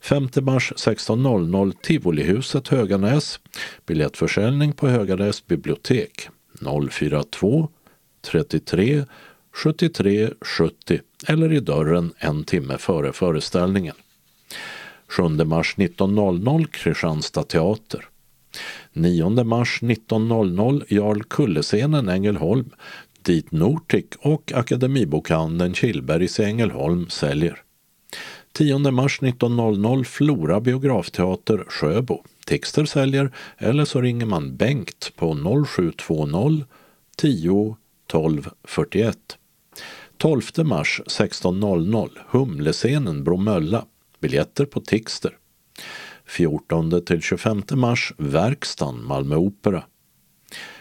5 mars 16.00 Tivolihuset Höganäs. Biljettförsäljning på Höganäs bibliotek 042 33 73 70 eller i dörren en timme före föreställningen. 7 mars 19.00 Kristianstad teater. 9 mars 19.00 Jarl Kullescenen Ängelholm dit Nortic och Akademibokhandeln Killbergs i Ängelholm säljer. 10 mars 19.00 Flora biografteater Sjöbo. Tixter säljer eller så ringer man Bengt på 0720 10 12 41. 12 mars 16.00 Humlescenen Bromölla. Biljetter på Tixter. 14 till 25 mars Verkstan Malmö Opera.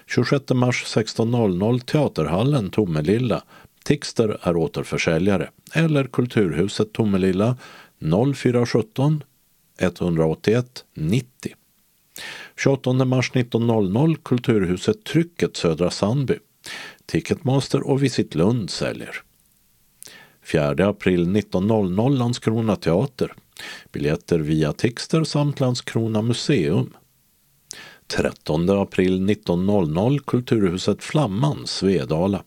26 mars 16.00 Teaterhallen Tomelilla. Tixter är återförsäljare. Eller Kulturhuset Tomelilla 0417 181 90. 28 mars 19.00 Kulturhuset Trycket Södra Sandby. Ticketmaster och Visit Lund säljer. 4 april 19.00 Landskrona teater. Biljetter via Tixter samt Landskrona museum. 13 april 19.00 Kulturhuset Flamman, Svedala.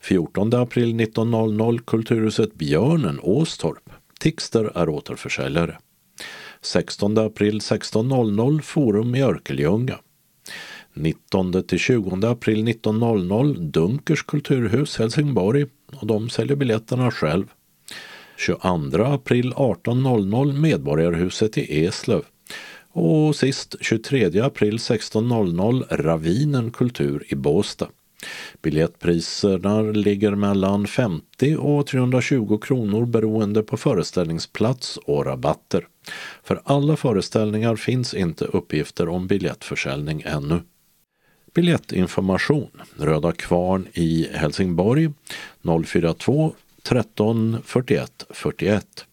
14 april 19.00 Kulturhuset Björnen, Åstorp. Tixter är återförsäljare. 16 april 16.00 Forum i Örkelljunga. 19 till 20 april 19.00 Dunkers kulturhus Helsingborg och de säljer biljetterna själv. 22 april 18.00 Medborgarhuset i Eslöv. Och sist 23 april 16.00 Ravinen Kultur i Båstad. Biljettpriserna ligger mellan 50 och 320 kronor beroende på föreställningsplats och rabatter. För alla föreställningar finns inte uppgifter om biljettförsäljning ännu. Biljettinformation Röda Kvarn i Helsingborg 042 13 41 41.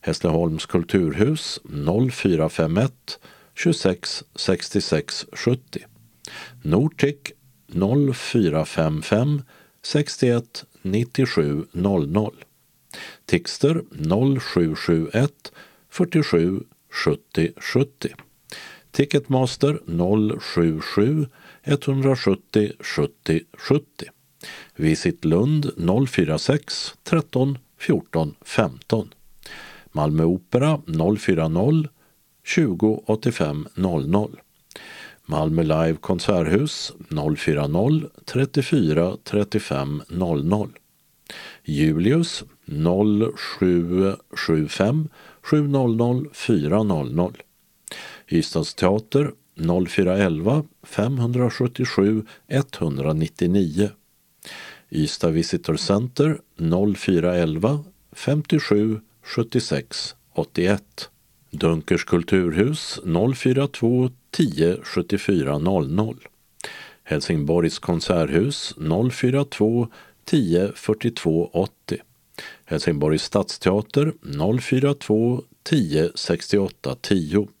Hässleholms kulturhus 0451 26 66 70. Nortic 0455 61 97 00. Tixter 0771 47 70 70. Ticketmaster 077 170 70 70. Visit Lund 046 13 14 15. Malmö Opera 040 20 85 00. Malmö Live Konserthus 040 34 35 00. Julius 0775 700 400. Ystadsteater 0411 577 199. Ystad Visitor Center 0411 57 76 81. Dunkers kulturhus 042 10 74 00. Helsingborgs konserthus 042 10 42 80. Helsingborgs stadsteater 042 10 68 10.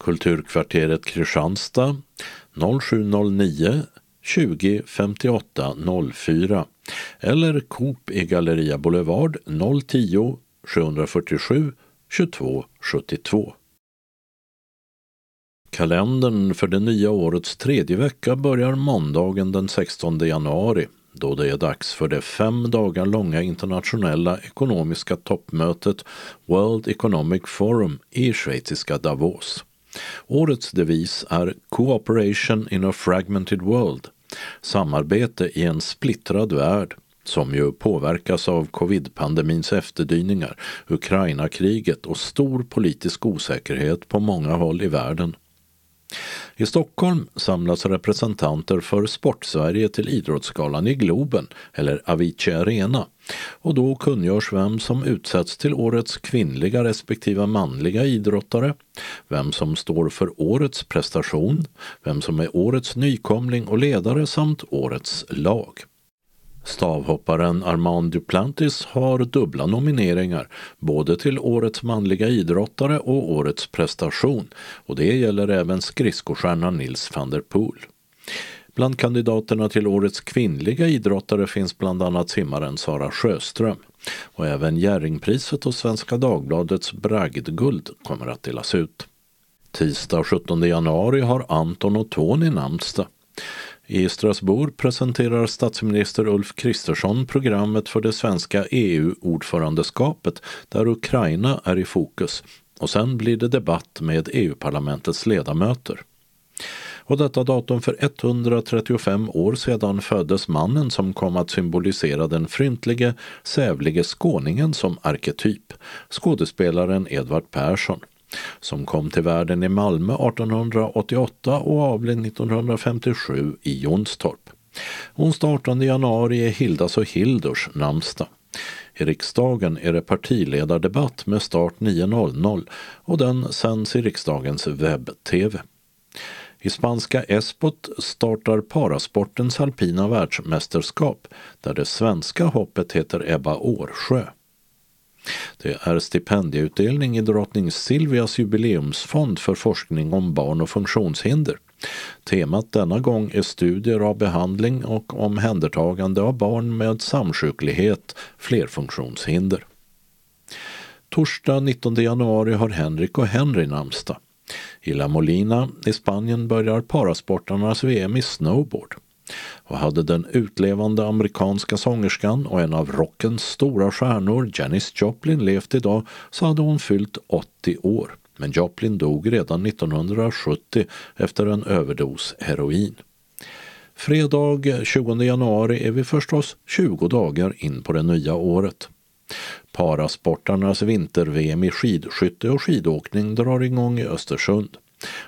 Kulturkvarteret Kristianstad 0709 20 58 04 eller Coop i Galleria Boulevard 010 747 22 72. Kalendern för det nya årets tredje vecka börjar måndagen den 16 januari då det är dags för det fem dagar långa internationella ekonomiska toppmötet World Economic Forum i schweiziska Davos. Årets devis är Cooperation in a fragmented world, samarbete i en splittrad värld som ju påverkas av covid-pandemins efterdyningar, Ukraina-kriget och stor politisk osäkerhet på många håll i världen. I Stockholm samlas representanter för Sportsverige till Idrottsgalan i Globen, eller Avicii Arena, och då kungörs vem som utsätts till årets kvinnliga respektive manliga idrottare, vem som står för årets prestation, vem som är årets nykomling och ledare samt årets lag. Stavhopparen Armand Duplantis har dubbla nomineringar, både till Årets manliga idrottare och Årets prestation och det gäller även skridskostjärnan Nils van der Poel. Bland kandidaterna till Årets kvinnliga idrottare finns bland annat simmaren Sara Sjöström och även Jerringpriset och Svenska Dagbladets bragdguld kommer att delas ut. Tisdag 17 januari har Anton och Tony namnsdag. I Strasbourg presenterar statsminister Ulf Kristersson programmet för det svenska EU-ordförandeskapet där Ukraina är i fokus och sen blir det debatt med EU-parlamentets ledamöter. Och detta datum för 135 år sedan föddes mannen som kom att symbolisera den fryntlige, sävlige skåningen som arketyp, skådespelaren Edvard Persson som kom till världen i Malmö 1888 och avled 1957 i Jonstorp. Onsdag 18 januari är Hildas och Hildurs namnsdag. I riksdagen är det partiledardebatt med start 9.00 och den sänds i riksdagens webb-tv. I spanska Espot startar parasportens alpina världsmästerskap där det svenska hoppet heter Ebba Årsjö. Det är stipendieutdelning i drottning Silvias jubileumsfond för forskning om barn och funktionshinder. Temat denna gång är studier av behandling och omhändertagande av barn med samsjuklighet, flerfunktionshinder. Torsdag 19 januari har Henrik och Henry namnsdag. I La Molina i Spanien börjar parasportarnas VM i snowboard och hade den utlevande amerikanska sångerskan och en av rockens stora stjärnor Janis Joplin levt idag så hade hon fyllt 80 år. Men Joplin dog redan 1970 efter en överdos heroin. Fredag 20 januari är vi förstås 20 dagar in på det nya året. Parasportarnas vinter-VM i skidskytte och skidåkning drar igång i Östersund.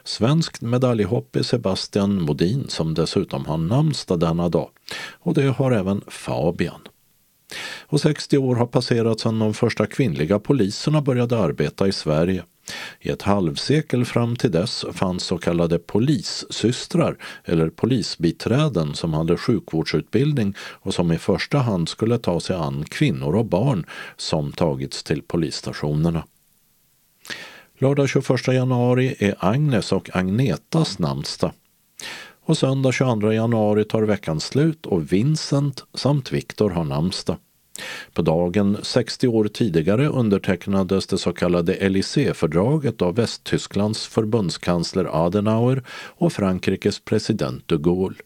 Svenskt medaljhopp är Sebastian Modin som dessutom har namnsdag denna dag. Och det har även Fabian. Och 60 år har passerat sedan de första kvinnliga poliserna började arbeta i Sverige. I ett halvsekel fram till dess fanns så kallade polissystrar eller polisbiträden som hade sjukvårdsutbildning och som i första hand skulle ta sig an kvinnor och barn som tagits till polisstationerna. Lördag 21 januari är Agnes och Agnetas namnsdag. Och söndag 22 januari tar veckan slut och Vincent samt Viktor har namnsdag. På dagen 60 år tidigare undertecknades det så kallade Élysée-fördraget av Västtysklands förbundskansler Adenauer och Frankrikes president de Gaulle.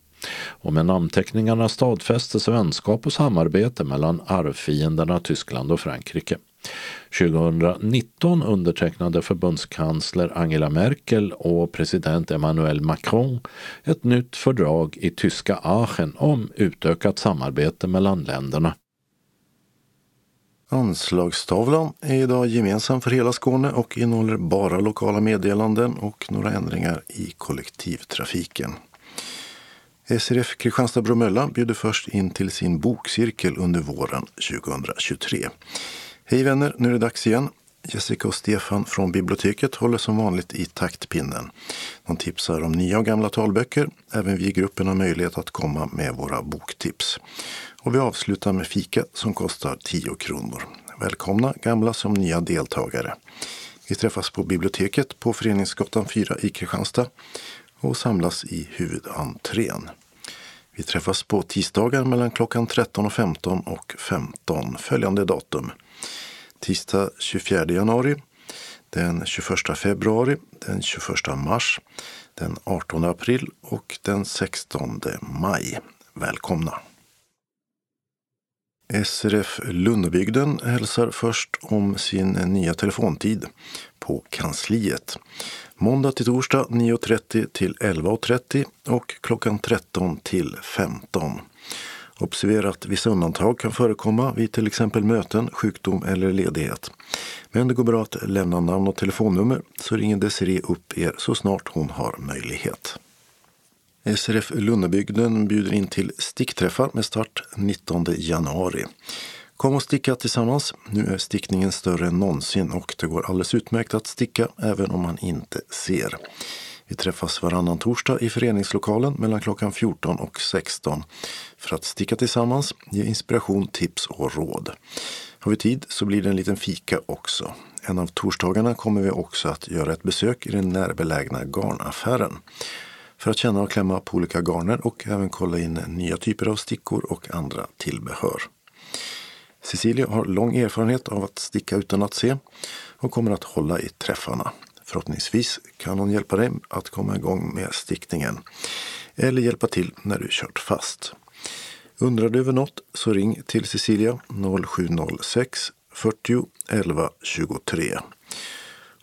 Och med namnteckningarna stadfästes vänskap och samarbete mellan arvfienderna Tyskland och Frankrike. 2019 undertecknade förbundskansler Angela Merkel och president Emmanuel Macron ett nytt fördrag i tyska Aachen om utökat samarbete mellan länderna. Anslagstavlan är idag gemensam för hela Skåne och innehåller bara lokala meddelanden och några ändringar i kollektivtrafiken. SRF Kristianstad-Bromölla bjuder först in till sin bokcirkel under våren 2023. Hej vänner, nu är det dags igen. Jessica och Stefan från biblioteket håller som vanligt i taktpinnen. De tipsar om nya och gamla talböcker. Även vi i gruppen har möjlighet att komma med våra boktips. Och vi avslutar med fika som kostar 10 kronor. Välkomna gamla som nya deltagare. Vi träffas på biblioteket på Föreningsgatan 4 i Kristianstad och samlas i huvudentrén. Vi träffas på tisdagar mellan klockan 13 och 15 och 15 följande datum. Tisdag 24 januari, den 21 februari, den 21 mars, den 18 april och den 16 maj. Välkomna! SRF Lundebygden hälsar först om sin nya telefontid på kansliet. Måndag till torsdag 9.30 till 11.30 och klockan 13 till 15. Observera att vissa undantag kan förekomma vid till exempel möten, sjukdom eller ledighet. Men det går bra att lämna namn och telefonnummer så ringer Desiree upp er så snart hon har möjlighet. SRF Lunnebygden bjuder in till stickträffar med start 19 januari. Kom och sticka tillsammans. Nu är stickningen större än någonsin och det går alldeles utmärkt att sticka även om man inte ser. Vi träffas varannan torsdag i föreningslokalen mellan klockan 14 och 16 för att sticka tillsammans, ge inspiration, tips och råd. Har vi tid så blir det en liten fika också. En av torsdagarna kommer vi också att göra ett besök i den närbelägna garnaffären för att känna och klämma på olika garner och även kolla in nya typer av stickor och andra tillbehör. Cecilia har lång erfarenhet av att sticka utan att se och kommer att hålla i träffarna. Förhoppningsvis kan hon hjälpa dig att komma igång med stickningen eller hjälpa till när du kört fast. Undrar du över något så ring till Cecilia 0706 40 11 23.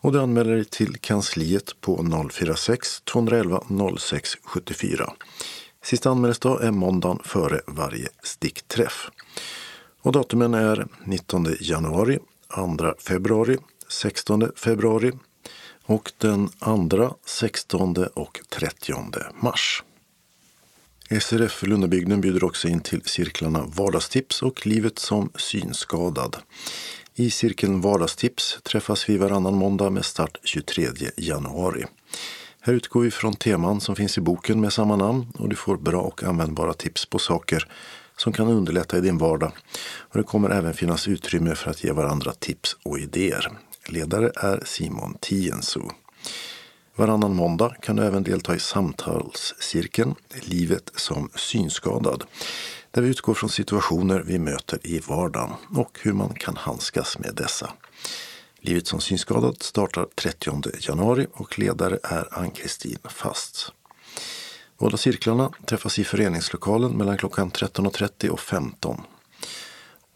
Och du anmäler dig till kansliet på 046 211 06 74. Sista anmälningsdag är måndagen före varje stickträff. Och datumen är 19 januari, 2 februari, 16 februari och den 2, 16 och 30 mars. SRF Lundabygden bjuder också in till cirklarna Vardagstips och Livet som synskadad. I cirkeln Vardagstips träffas vi varannan måndag med start 23 januari. Här utgår vi från teman som finns i boken med samma namn och du får bra och användbara tips på saker som kan underlätta i din vardag. Och det kommer även finnas utrymme för att ge varandra tips och idéer. Ledare är Simon Tienso. Varannan måndag kan du även delta i samtalscirkeln Livet som synskadad. Där vi utgår från situationer vi möter i vardagen och hur man kan handskas med dessa. Livet som synskadad startar 30 januari och ledare är Ann-Kristin Fast. Båda cirklarna träffas i föreningslokalen mellan klockan 13.30 och 15.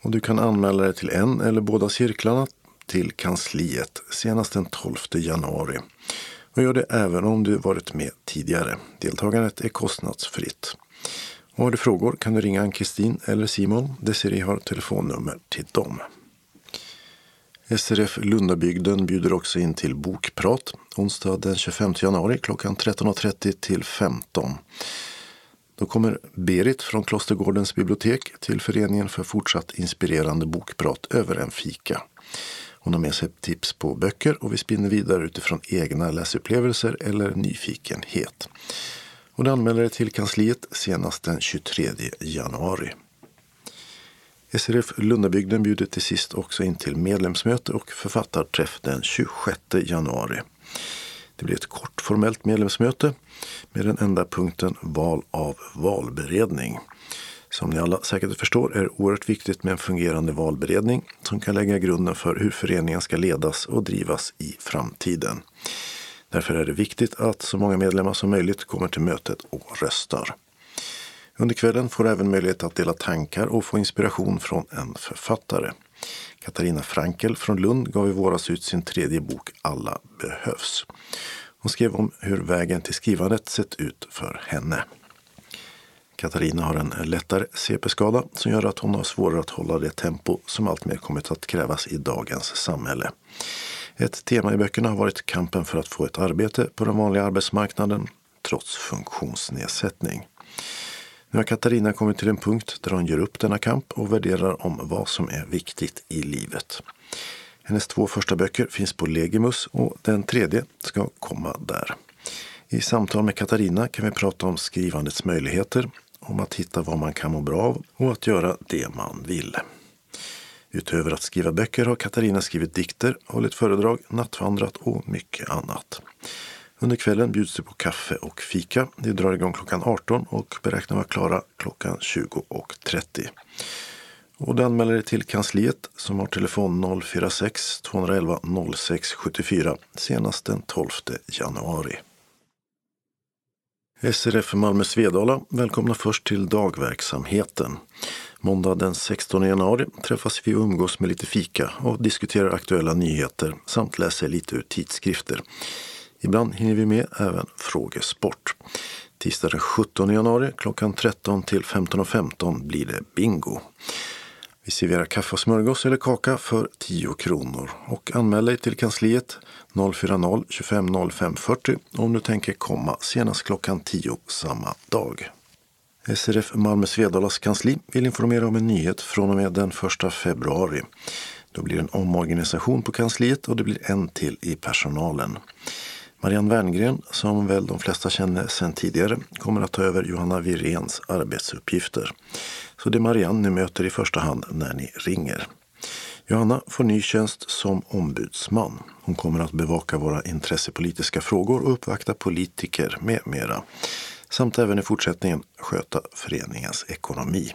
Och du kan anmäla dig till en eller båda cirklarna till kansliet senast den 12 januari. Och gör det även om du varit med tidigare. Deltagandet är kostnadsfritt. Och har du frågor kan du ringa Ann-Kristin eller Simon. Desiree har telefonnummer till dem. SRF Lundabygden bjuder också in till bokprat onsdag den 25 januari klockan 13.30 till 15. Då kommer Berit från Klostergårdens bibliotek till föreningen för fortsatt inspirerande bokprat över en fika. Hon har med sig tips på böcker och vi spinner vidare utifrån egna läsupplevelser eller nyfikenhet. Och anmäler det till kansliet senast den 23 januari. SRF Lundabygden bjuder till sist också in till medlemsmöte och författarträff den 26 januari. Det blir ett kort formellt medlemsmöte med den enda punkten val av valberedning. Som ni alla säkert förstår är det oerhört viktigt med en fungerande valberedning som kan lägga grunden för hur föreningen ska ledas och drivas i framtiden. Därför är det viktigt att så många medlemmar som möjligt kommer till mötet och röstar. Under kvällen får du även möjlighet att dela tankar och få inspiration från en författare. Katarina Frankel från Lund gav i våras ut sin tredje bok Alla behövs. Hon skrev om hur vägen till skrivandet sett ut för henne. Katarina har en lättare CP-skada som gör att hon har svårare att hålla det tempo som alltmer kommit att krävas i dagens samhälle. Ett tema i böckerna har varit kampen för att få ett arbete på den vanliga arbetsmarknaden trots funktionsnedsättning. Nu har Katarina kommit till en punkt där hon ger upp denna kamp och värderar om vad som är viktigt i livet. Hennes två första böcker finns på Legimus och den tredje ska komma där. I samtal med Katarina kan vi prata om skrivandets möjligheter, om att hitta vad man kan må bra av och att göra det man vill. Utöver att skriva böcker har Katarina skrivit dikter, hållit föredrag, nattvandrat och mycket annat. Under kvällen bjuds det på kaffe och fika. Det drar igång klockan 18 och beräknar vara klara klockan 20.30. Och du anmäler dig till kansliet som har telefon 046 211 06 74 senast den 12 januari. SRF Malmö Svedala välkomnar först till dagverksamheten. Måndag den 16 januari träffas vi och umgås med lite fika och diskuterar aktuella nyheter samt läser lite ur tidskrifter. Ibland hinner vi med även frågesport. Tisdag den 17 januari klockan 13 till 15.15 .15 blir det bingo. Vi serverar kaffe och smörgås eller kaka för 10 kronor och anmäl dig till kansliet 040 25 05 40 om du tänker komma senast klockan 10 samma dag. SRF Malmö Svedalas kansli vill informera om en nyhet från och med den 1 februari. Då blir det en omorganisation på kansliet och det blir en till i personalen. Marianne Werngren, som väl de flesta känner sedan tidigare, kommer att ta över Johanna Virens arbetsuppgifter. Så det är Marianne ni möter i första hand när ni ringer. Johanna får ny tjänst som ombudsman. Hon kommer att bevaka våra intressepolitiska frågor och uppvakta politiker med mera. Samt även i fortsättningen sköta föreningens ekonomi.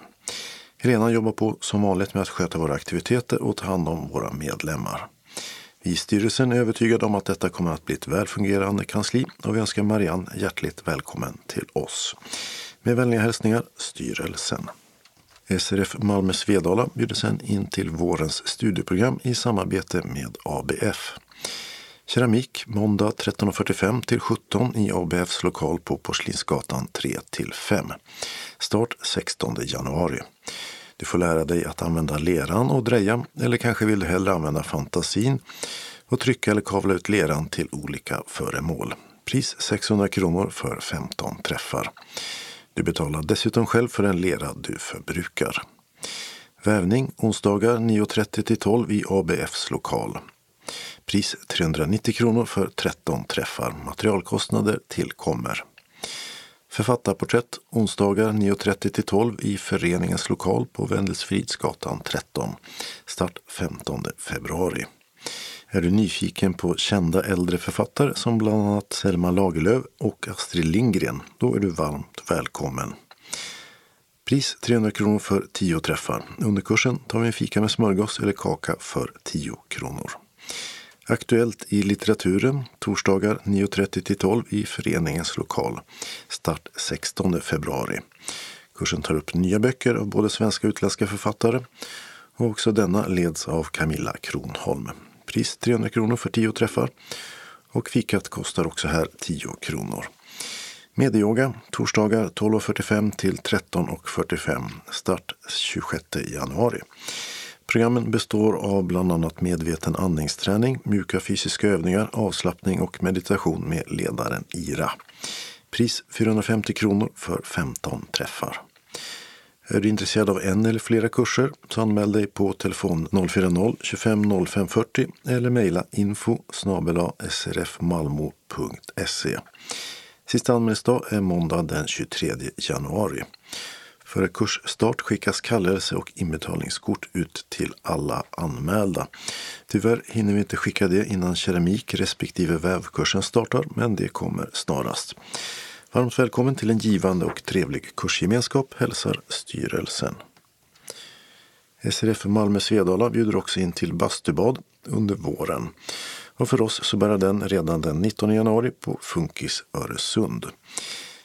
Helena jobbar på som vanligt med att sköta våra aktiviteter och ta hand om våra medlemmar. Vi i styrelsen är övertygade om att detta kommer att bli ett välfungerande kansli och vi önskar Marianne hjärtligt välkommen till oss. Med vänliga hälsningar styrelsen. SRF Malmö Svedala bjuder sen in till vårens studieprogram i samarbete med ABF. Keramik måndag 13.45 till 17 i ABFs lokal på Porslinsgatan 3 till 5. Start 16 januari. Du får lära dig att använda leran och dreja eller kanske vill du hellre använda fantasin och trycka eller kavla ut leran till olika föremål. Pris 600 kronor för 15 träffar. Du betalar dessutom själv för den lera du förbrukar. Vävning onsdagar 9.30 till 12 i ABFs lokal. Pris 390 kronor för 13 träffar. Materialkostnader tillkommer. Författarporträtt onsdagar 9.30 till 12 i föreningens lokal på Wendelsfridsgatan 13. Start 15 februari. Är du nyfiken på kända äldre författare som bland annat Selma Lagerlöf och Astrid Lindgren, då är du varmt välkommen. Pris 300 kronor för 10 träffar. Under kursen tar vi en fika med smörgås eller kaka för 10 kronor. Aktuellt i litteraturen torsdagar 9.30 till 12 i föreningens lokal. Start 16 februari. Kursen tar upp nya böcker av både svenska och utländska författare. Och också denna leds av Camilla Kronholm. Pris 300 kronor för 10 träffar. Och fikat kostar också här 10 kronor. Medyoga torsdagar 12.45 till 13.45. Start 26 januari. Programmen består av bland annat medveten andningsträning, mjuka fysiska övningar, avslappning och meditation med ledaren Ira. Pris 450 kronor för 15 träffar. Är du intresserad av en eller flera kurser så anmäl dig på telefon 040-25 05 40 eller mejla info srfmalmo.se. Sista anmälningsdag är måndag den 23 januari. Före kursstart skickas kallelse och inbetalningskort ut till alla anmälda. Tyvärr hinner vi inte skicka det innan keramik respektive vävkursen startar, men det kommer snarast. Varmt välkommen till en givande och trevlig kursgemenskap hälsar styrelsen. SRF Malmö Svedala bjuder också in till bastubad under våren. Och för oss så börjar den redan den 19 januari på Funkis Öresund.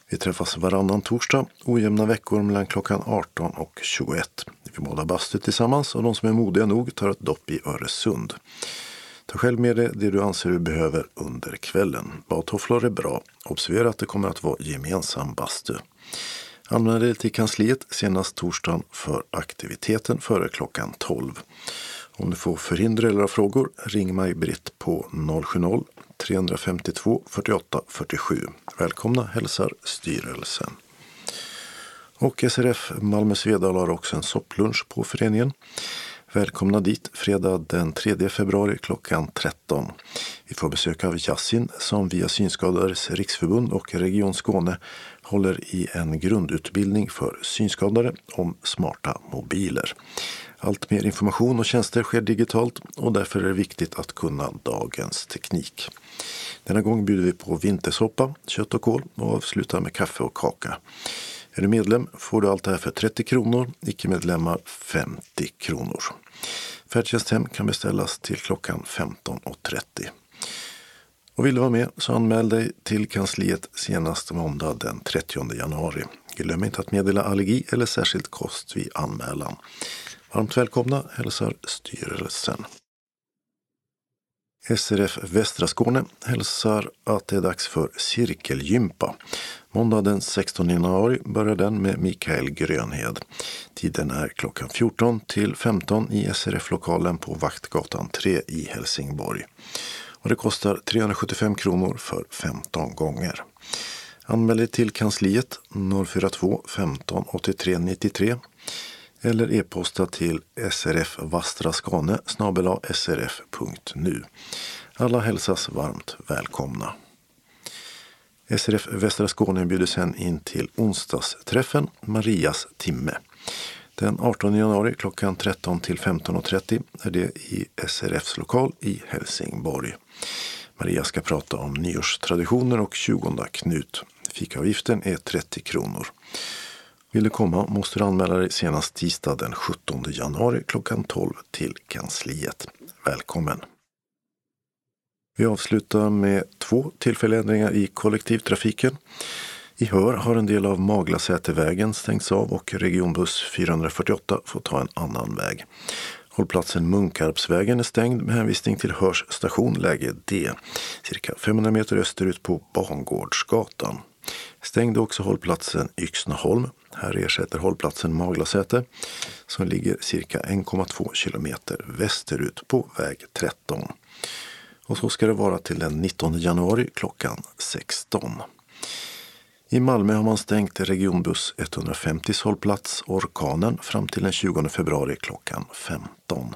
Vi träffas varannan torsdag, ojämna veckor mellan klockan 18 och 21. Vi badar bastu tillsammans och de som är modiga nog tar ett dopp i Öresund. Ta själv med dig det du anser du behöver under kvällen. Badtofflor är bra. Observera att det kommer att vara gemensam bastu. Anmäl dig till kansliet senast torsdagen för aktiviteten före klockan 12. Om du får förhinder eller frågor, ring mig Britt på 070 352 48 47. Välkomna hälsar styrelsen. Och SRF Malmö Svedala har också en sopplunch på föreningen. Välkomna dit fredag den 3 februari klockan 13. Vi får besök av Jassin som via Synskadades riksförbund och Region Skåne håller i en grundutbildning för synskadade om smarta mobiler. Allt mer information och tjänster sker digitalt och därför är det viktigt att kunna dagens teknik. Denna gång bjuder vi på vintersoppa, kött och kål och avslutar med kaffe och kaka. Är du medlem får du allt det här för 30 kronor, icke-medlemmar 50 kronor. Färdtjänsthem kan beställas till klockan 15.30. Och vill du vara med så anmäl dig till kansliet senast måndag den 30 januari. Glöm inte att meddela allergi eller särskild kost vid anmälan. Varmt välkomna hälsar styrelsen. SRF Västra Skåne hälsar att det är dags för cirkelgympa. Måndag den 16 januari börjar den med Mikael Grönhed. Tiden är klockan 14 till 15 i SRF-lokalen på Vaktgatan 3 i Helsingborg. Och det kostar 375 kronor för 15 gånger. Anmäl dig till kansliet 042 15 83 93 eller e-posta till srfvastraskane srf.nu. Alla hälsas varmt välkomna. SRF Västra Skåne bjuder sen in till onsdagsträffen Marias timme. Den 18 januari klockan 13 till 15.30 är det i SRFs lokal i Helsingborg. Maria ska prata om nyårstraditioner och 20 Knut. Fikaavgiften är 30 kronor. Vill du komma måste du anmäla dig senast tisdag den 17 januari klockan 12 till kansliet. Välkommen! Vi avslutar med två tillfälliga ändringar i kollektivtrafiken. I Hör har en del av Maglasätervägen stängts av och regionbuss 448 får ta en annan väg. Hållplatsen Munkarpsvägen är stängd med hänvisning till Hörs station läge D, cirka 500 meter österut på Bangårdsgatan. Stängde också hållplatsen Yxnaholm. Här ersätter hållplatsen Maglasäte som ligger cirka 1,2 kilometer västerut på väg 13. Och så ska det vara till den 19 januari klockan 16. I Malmö har man stängt regionbuss 150 hållplats Orkanen fram till den 20 februari klockan 15.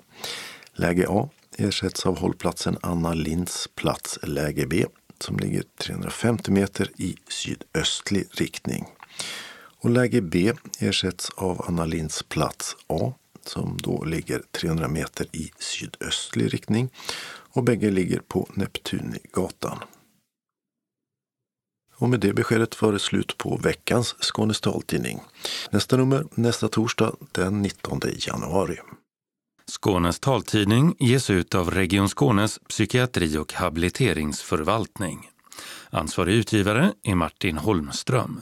Läge A ersätts av hållplatsen Anna Linds plats läge B som ligger 350 meter i sydöstlig riktning. Och läge B ersätts av Anna Linds plats A som då ligger 300 meter i sydöstlig riktning och bägge ligger på Neptunigatan. Och med det beskedet var det slut på veckans Skånes taltidning. Nästa nummer nästa torsdag den 19 januari. Skånes taltidning ges ut av Region Skånes psykiatri och habiliteringsförvaltning. Ansvarig utgivare är Martin Holmström.